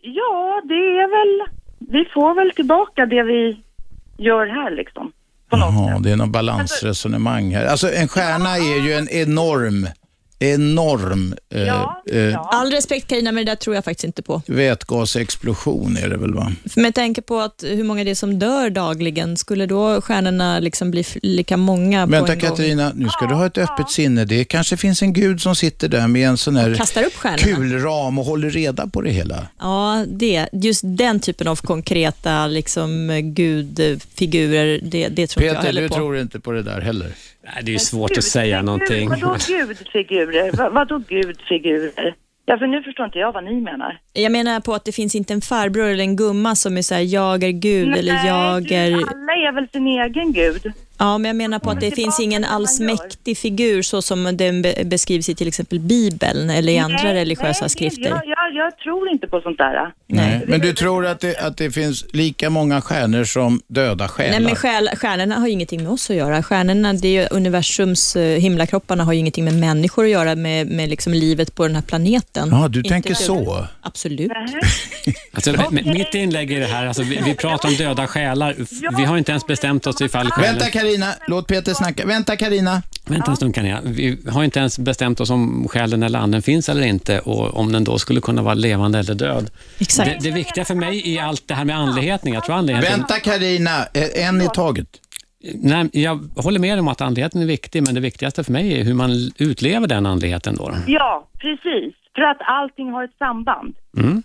Ja, det är väl, vi får väl tillbaka det vi gör här liksom. Jaha, det är någon balansresonemang här. Alltså en stjärna är ju en enorm, enorm eh, eh, All respekt Carina, men det där tror jag faktiskt inte på. vätgasexplosion är det väl va? För Med tanke på att hur många det är som dör dagligen, skulle då stjärnorna liksom bli lika många på Vänta en gång? Katarina, nu ska du ha ett öppet sinne. Det kanske finns en gud som sitter där med en sån här kastar upp stjärnorna. kulram och håller reda på det hela. Ja, det. Just den typen av konkreta liksom, gudfigurer, det, det tror inte jag Peter, heller du på. tror inte på det där heller? Nej, det är ju svårt att säga någonting. Vadå gudfigurer? Va, vadå gudfigurer? Ja, för nu förstår inte jag vad ni menar. Jag menar på att det finns inte en farbror eller en gumma som är så här, jag är gud eller jag är... Alla är väl sin egen gud? Ja, men jag menar på att det finns ingen allsmäktig figur så som den be- beskrivs i till exempel Bibeln eller i andra Nej, religiösa nej, skrifter. Jag, jag, jag tror inte på sånt där. Nej. Men du tror att det, att det finns lika många stjärnor som döda själar? Nej, men själ, stjärnorna har ju ingenting med oss att göra. Stjärnorna, det är ju universums eh, himlakropparna har ju ingenting med människor att göra, med, med liksom livet på den här planeten. Ja, du Inte tänker så. Absolut. Alltså, m- Mitt inlägg i det här, alltså, vi, vi pratar om döda själar. Vi har inte ens bestämt oss ifall själen... Vänta Karina, låt Peter snacka. Vänta Karina. Vänta en stund jag. Vi har inte ens bestämt oss om själen eller anden finns eller inte och om den då skulle kunna vara levande eller död. Exakt. Det, det viktiga för mig är allt det här med andligheten. Jag tror andligheten... Vänta Karina, en i taget. Nej, jag håller med om att andligheten är viktig, men det viktigaste för mig är hur man utlever den andligheten. Då. Ja, precis. För att allting har ett samband. Mm.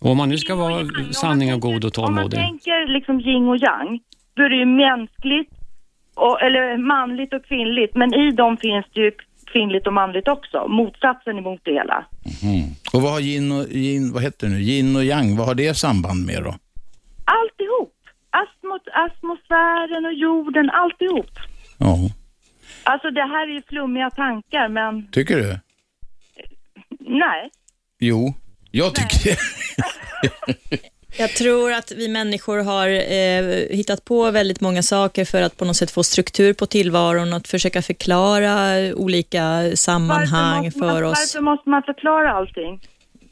Och om man nu ska vara sanning och god och Om man tålmodig. tänker liksom yin och yang, då är det ju mänskligt, och, eller manligt och kvinnligt, men i dem finns det ju kvinnligt och manligt också. Motsatsen emot det hela. Mm. Och vad har yin och, yin, vad heter det nu? yin och yang, vad har det samband med då? Alltihop. Atmos, atmosfären och jorden, alltihop. Ja, Alltså det här är ju flummiga tankar, men tycker du? nej. Jo, jag tycker det. Jag tror att vi människor har eh, hittat på väldigt många saker för att på något sätt få struktur på tillvaron och att försöka förklara olika sammanhang man, för oss. varför måste man förklara allting?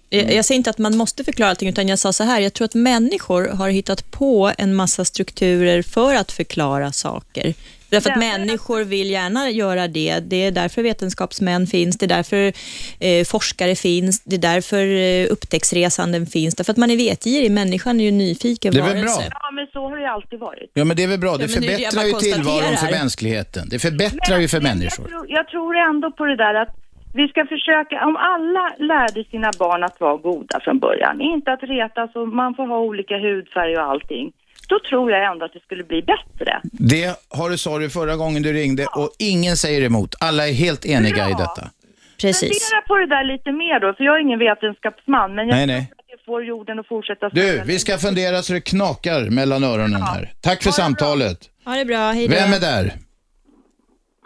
Jag, jag säger inte att man måste förklara allting, utan jag sa så här, jag tror att människor har hittat på en massa strukturer för att förklara saker. Därför att människor vill gärna göra det. Det är därför vetenskapsmän finns, det är därför eh, forskare finns, det är därför eh, upptäcktsresanden finns. Därför att man är vetgirig, människan är ju nyfiken Det är väl bra. Ja, men så har det alltid varit. Ja, men det är väl bra. Det Ja, det förbättrar ju tillvaron för mänskligheten. Det förbättrar ju för människor. Jag tror, jag tror ändå på det där att vi ska försöka, om alla lärde sina barn att vara goda från början, inte att retas och man får ha olika hudfärg och allting, då tror jag ändå att det skulle bli bättre. Det har du sa du förra gången du ringde och ingen säger emot. Alla är helt eniga i detta. Precis. Fundera på det där lite mer då, för jag är ingen vetenskapsman, men jag Nej, tror nej. att det får jorden att fortsätta Du, vi ska fundera så det knakar mellan öronen här. Tack för samtalet. Ha det bra, hej då. Vem är där?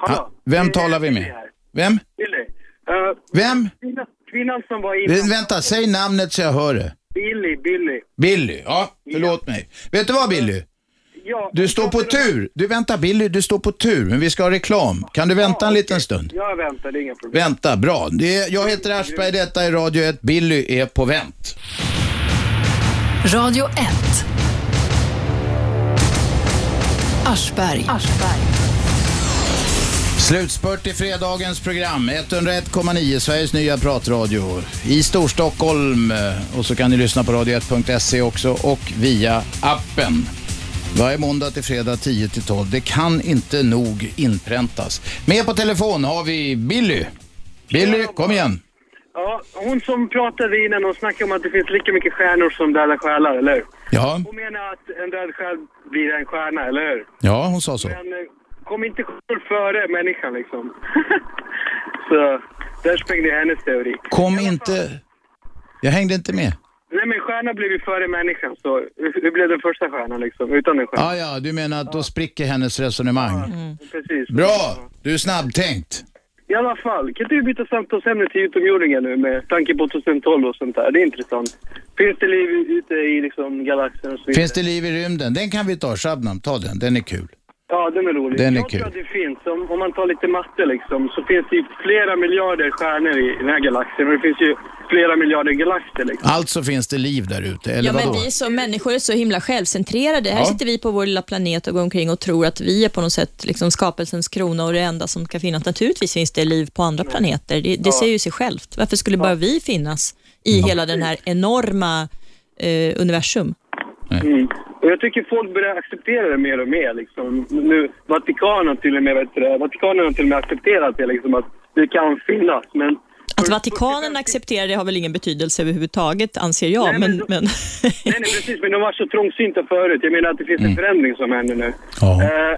Ha, vem talar vi med? Vem? Billy. Uh, Vem? kvinnan, kvinnan som var inne... Vä- Vänta, säg namnet så jag hör det. Billy, Billy. Billy, ja, förlåt mig. Vet du vad Billy? Ja, Du står på tur. Du vänta Billy, du står på tur, men vi ska ha reklam. Kan du vänta en liten stund? Jag väntar, det är inga problem. Vänta, bra. Det är, jag heter Aschberg, detta är Radio 1. Billy är på vänt. Radio 1. Aschberg. Slutspurt i fredagens program. 101,9 Sveriges nya pratradio i Storstockholm. Och så kan ni lyssna på radio1.se också och via appen. Varje måndag till fredag 10 till 12. Det kan inte nog inpräntas. Med på telefon har vi Billy. Billy, kom igen. Ja, hon som pratade innan, hon snackade om att det finns lika mycket stjärnor som döda själar, eller hur? Ja, Hon menar att en död själ blir en stjärna, eller hur? ja hon sa så. Men eh, kom inte stjärnor före människan liksom. så, där sprängde jag hennes teori. Kom inte... Jag hängde inte med. Nej men stjärna blev ju före människan, så hur blev den första stjärnan liksom, utan en stjärna? Ja, ja, du menar att då spricker hennes resonemang. Precis. Bra, du är snabbtänkt. I alla fall, kan inte vi byta samtalsämne till utomjordingar nu med tanke på 2012 och sånt där? Det är intressant. Finns det liv ute i liksom galaxen och så vidare? Finns det liv i rymden? Den kan vi ta, Shabnam, ta den, den är kul. Ja, den är rolig. Den är jag kul. tror att det finns, om, om man tar lite matte liksom, så finns det ju flera miljarder stjärnor i den här galaxen och det finns ju flera miljarder galaxer liksom. Alltså finns det liv där ute, eller Ja, men vadå? vi som människor är så himla självcentrerade. Här Ja. sitter vi på vår lilla planet och går omkring och tror att vi är på något sätt liksom skapelsens krona och det enda som ska finnas. Naturligtvis finns det liv på andra planeter. Det, det säger ju sig självt. Varför skulle bara vi finnas i hela den här enorma eh, universum? Mm. Och jag tycker folk börjar acceptera det mer och mer liksom. Nu, Vatikanen till och med, vet du, Vatikanen har till och med accepterat det liksom, att det kan finnas, men Att Vatikanen accepterar det har väl ingen betydelse överhuvudtaget, anser jag. Nej, men men, men... Nej, nej, precis. Men de var så trångsynta förut. Jag menar att det finns en förändring som händer nu. Eh,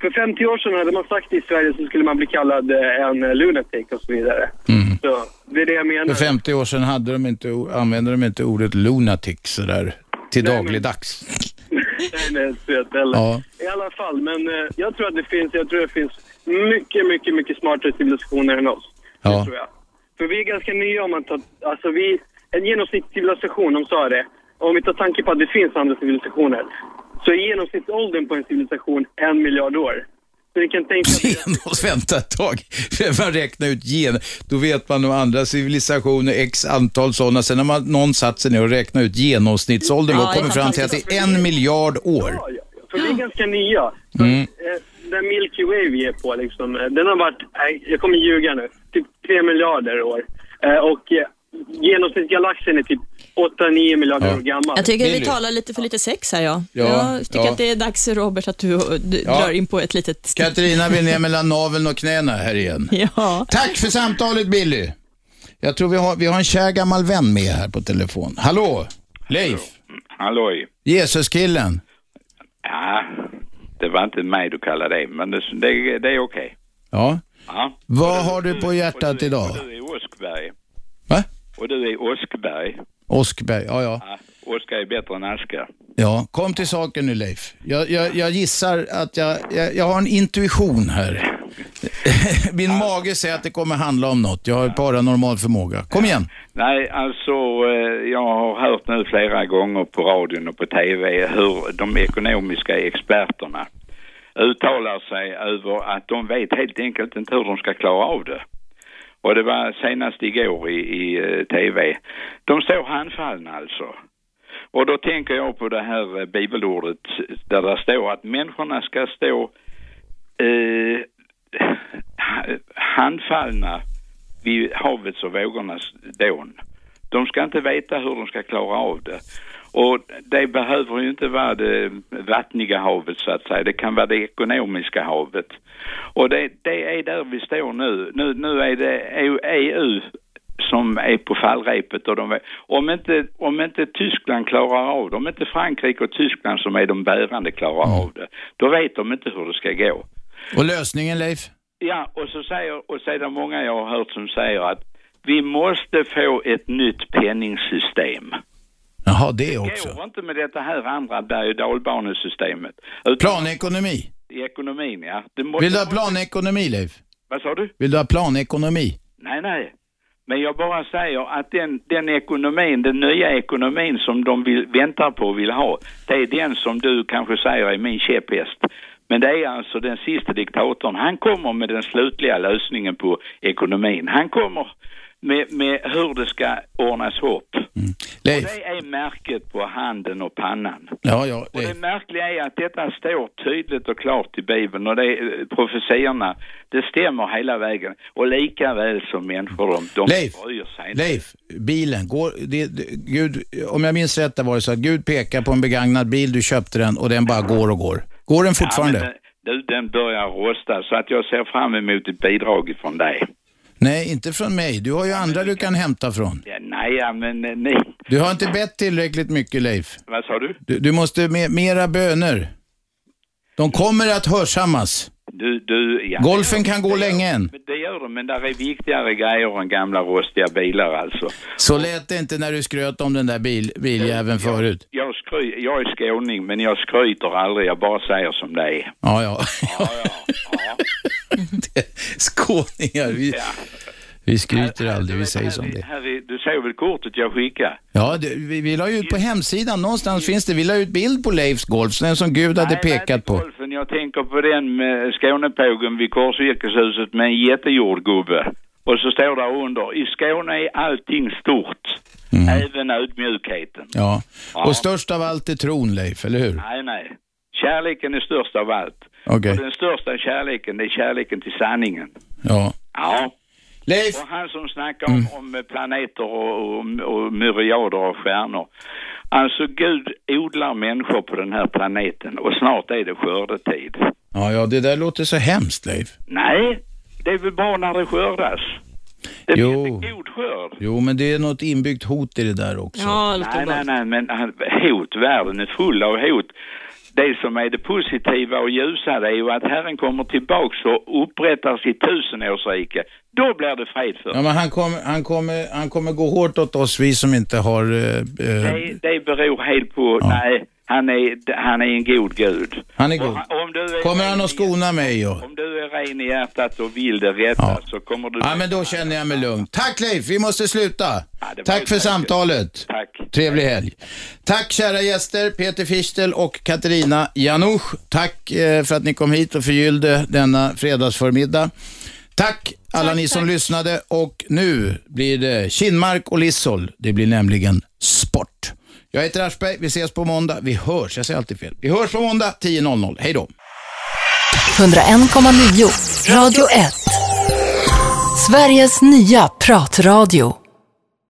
för 50 år sedan hade man sagt i Sverige så skulle man bli kallad eh, en eh, lunatic och så vidare. Så det är det jag menar. För 50 år sedan hade de inte, använde de inte ordet lunatic sådär till Nej, men- dagligdags. nej, nej, inte vet heller. Ja. I alla fall, men eh, jag tror att det finns, jag tror det finns mycket, mycket, mycket smartare civilisationer än oss. Ja. tror jag. För vi är ganska nya om man tar, alltså vi, en genomsnittscivilisation, de sa det, om vi tar tanke på att det finns andra civilisationer, så är genomsnittsåldern på en civilisation en miljard år. Ni kan tänka Genos, vänta ett tag. Man räknar ut gen, då vet man om andra civilisationer, x antal sådana. Sen har man någon satt sig ner och räknat ut genomsnittsåldern Ja, och kommit fram till att det är en miljard år. För vi är ganska nya. Mm. Eh, Den Milky Way vi är på liksom, eh, den har varit, nej, jag kommer ljuga nu, typ 3 miljarder år. Eh, Och eh, genomsnittsgalaxen är typ 8-9 miljarder Ja. år gammal. Jag tycker att vi talar lite för lite sex här, ja. Ja, jag tycker ja. att det är dags, Robert, att du, du Ja. drar in på ett litet stick. Katarina vill ner mellan naveln och knäna här igen. Ja. Tack för samtalet Billy. Jag tror vi har, vi har en kär gammal vän med här på telefon. Hallå? Leif? Halloj. Jesuskillen? Ja, det var inte mig du kallade det, men det, det, det är okej. Ja. Ja. Vad har du på hjärtat idag? Och du är Åskberg. Va? Och du är Åskberg. Oskberg, ja ja. Ja, Oskar är bättre än Aska. Ja, kom till saken nu Leif. Jag, jag, jag gissar att jag, jag, jag har en intuition här. Min mage säger att det kommer handla om något. Jag har paranormal förmåga. Kom igen. Nej, alltså eh, jag har hört nu flera gånger på radion och på TV hur de ekonomiska experterna uttalar sig över att de vet helt enkelt inte hur de ska klara av det. Och det var senast igår i, i eh, TV. De står handfallna alltså. Och då tänker jag på det här eh, bibelordet där det står att människorna ska stå eh, handfallna vid havets och vågornas dån. De ska inte veta hur de ska klara av det. Och det behöver ju inte vara det vattniga havet så att säga. Det kan vara det ekonomiska havet. Och det, det är där vi står nu. Nu, nu är det EU, EU som är på fallrepet och de, om, inte, om inte Tyskland klarar av det, om inte Frankrike och Tyskland som är de bärande klarar av det, då vet de inte hur det ska gå. Och lösningen Leif? Ja, och så säger, och så är det många jag har hört som säger att vi måste få ett nytt penningsystem. Jaha, det också. Det går inte med detta här andra berg och dalbanesystemet. Utan Planekonomi. I ekonomin, ja. Det måste, Vill du ha planekonomi, Leif? Vad sa du? Vill du ha planekonomi? Nej, nej. Men jag bara säger att den, den ekonomin, den nya ekonomin som de vill, väntar på och vill ha, det är den som du kanske säger är min käpphäst. Men det är alltså den sista diktatorn. Han kommer med den slutliga lösningen på ekonomin. Han kommer med, med hur det ska ordnas upp. Leif. Och det är märket på handen och pannan. Ja, ja. Och det märkliga är att detta står tydligt och klart i Bibeln och det är eh, profetiorna, det stämmer hela vägen. Och lika väl som människor, de, de Leif, bryr sig inte. Leif, bilen, går, det, det, Gud, om jag minns rätt var det så att Gud pekar på en begagnad bil, du köpte den och den bara går och går. Går den fortfarande? Ja, men, du, den börjar rosta så att jag ser fram emot ett bidrag från dig. Nej, inte från mig. Du har ju andra du kan hämta från. Ja, nej, ja, men eh, ni, Du har inte bett tillräckligt mycket, Leif. vad sa du? Du, du måste med mera böner. De kommer att hörsammas. Du, du, ja, Golfen kan gå länge än. Det gör de, men där är viktigare grejer än gamla rostiga bilar alltså. Så lät det inte när du skröt om den där bil, biljäveln förut. Jag, skry, jag är skåning, men jag skryter aldrig, jag bara säger som det är. Ja, ja. Det- Skåningar, vi, vi skryter aldrig, vi säger som det. Här är, du ser väl kortet jag skickade? Ja, det, vi, vi la ut på hemsidan, någonstans finns det, vi la ut bild på Leifs golf, den som Gud hade Nej, nej, pekat på. Golfen, jag tänker på den med Skånepågen vid Korsvirkeshuset med en jättejordgubbe. Och så står där under, i Skåne är allting stort. Även ödmjukheten. Ja. Ja. Och störst av allt är tron, Leif, eller hur? Nej, nej. Kärleken är störst av allt. Okej. Och den största kärleken, det är kärleken till sanningen. Ja. Ja. Leif! Och han som snackar om, om planeter och, och, och myriader av stjärnor. Alltså Gud odlar människor på den här planeten och snart är det skördetid. Ja, ja, det där låter så hemskt, Leif. Nej, det är väl bra när det skördas. Det Jo. blir god skörd. Jo, men det är något inbyggt hot i det där också. nej, nej, nej, men hot, världen är full av hot. Det som är det positiva och ljusa det är ju att Herren kommer tillbaks och upprättar sitt tusenårsrike. Då blir det fred för Ja, men han kommer, han, kommer, han kommer gå hårt åt oss, vi som inte har... Eh, eh, det, det beror helt på, nej, han är, han är en god gud. han är god. Om du är, Kommer han att skona mig? Och... om du är ren i hjärtat och vill det rätta så kommer du... Ja, men då känner jag mig lugn. Tack Leif, vi måste sluta. var Tack för tack. samtalet. Tack. Trevlig helg. Tack kära gäster, Peter Fichtel och Katarina Janouch. Tack eh, för att ni kom hit och förgyllde denna fredagsförmiddag. Tack alla ni som lyssnade och nu blir det Kinmark och Lissol. Det blir nämligen sport. Jag heter Aschberg, vi ses på måndag. Vi hörs, jag säger alltid fel. Vi hörs på måndag 10.00. Hej då. 101,9 Radio 1. Sveriges nya pratradio.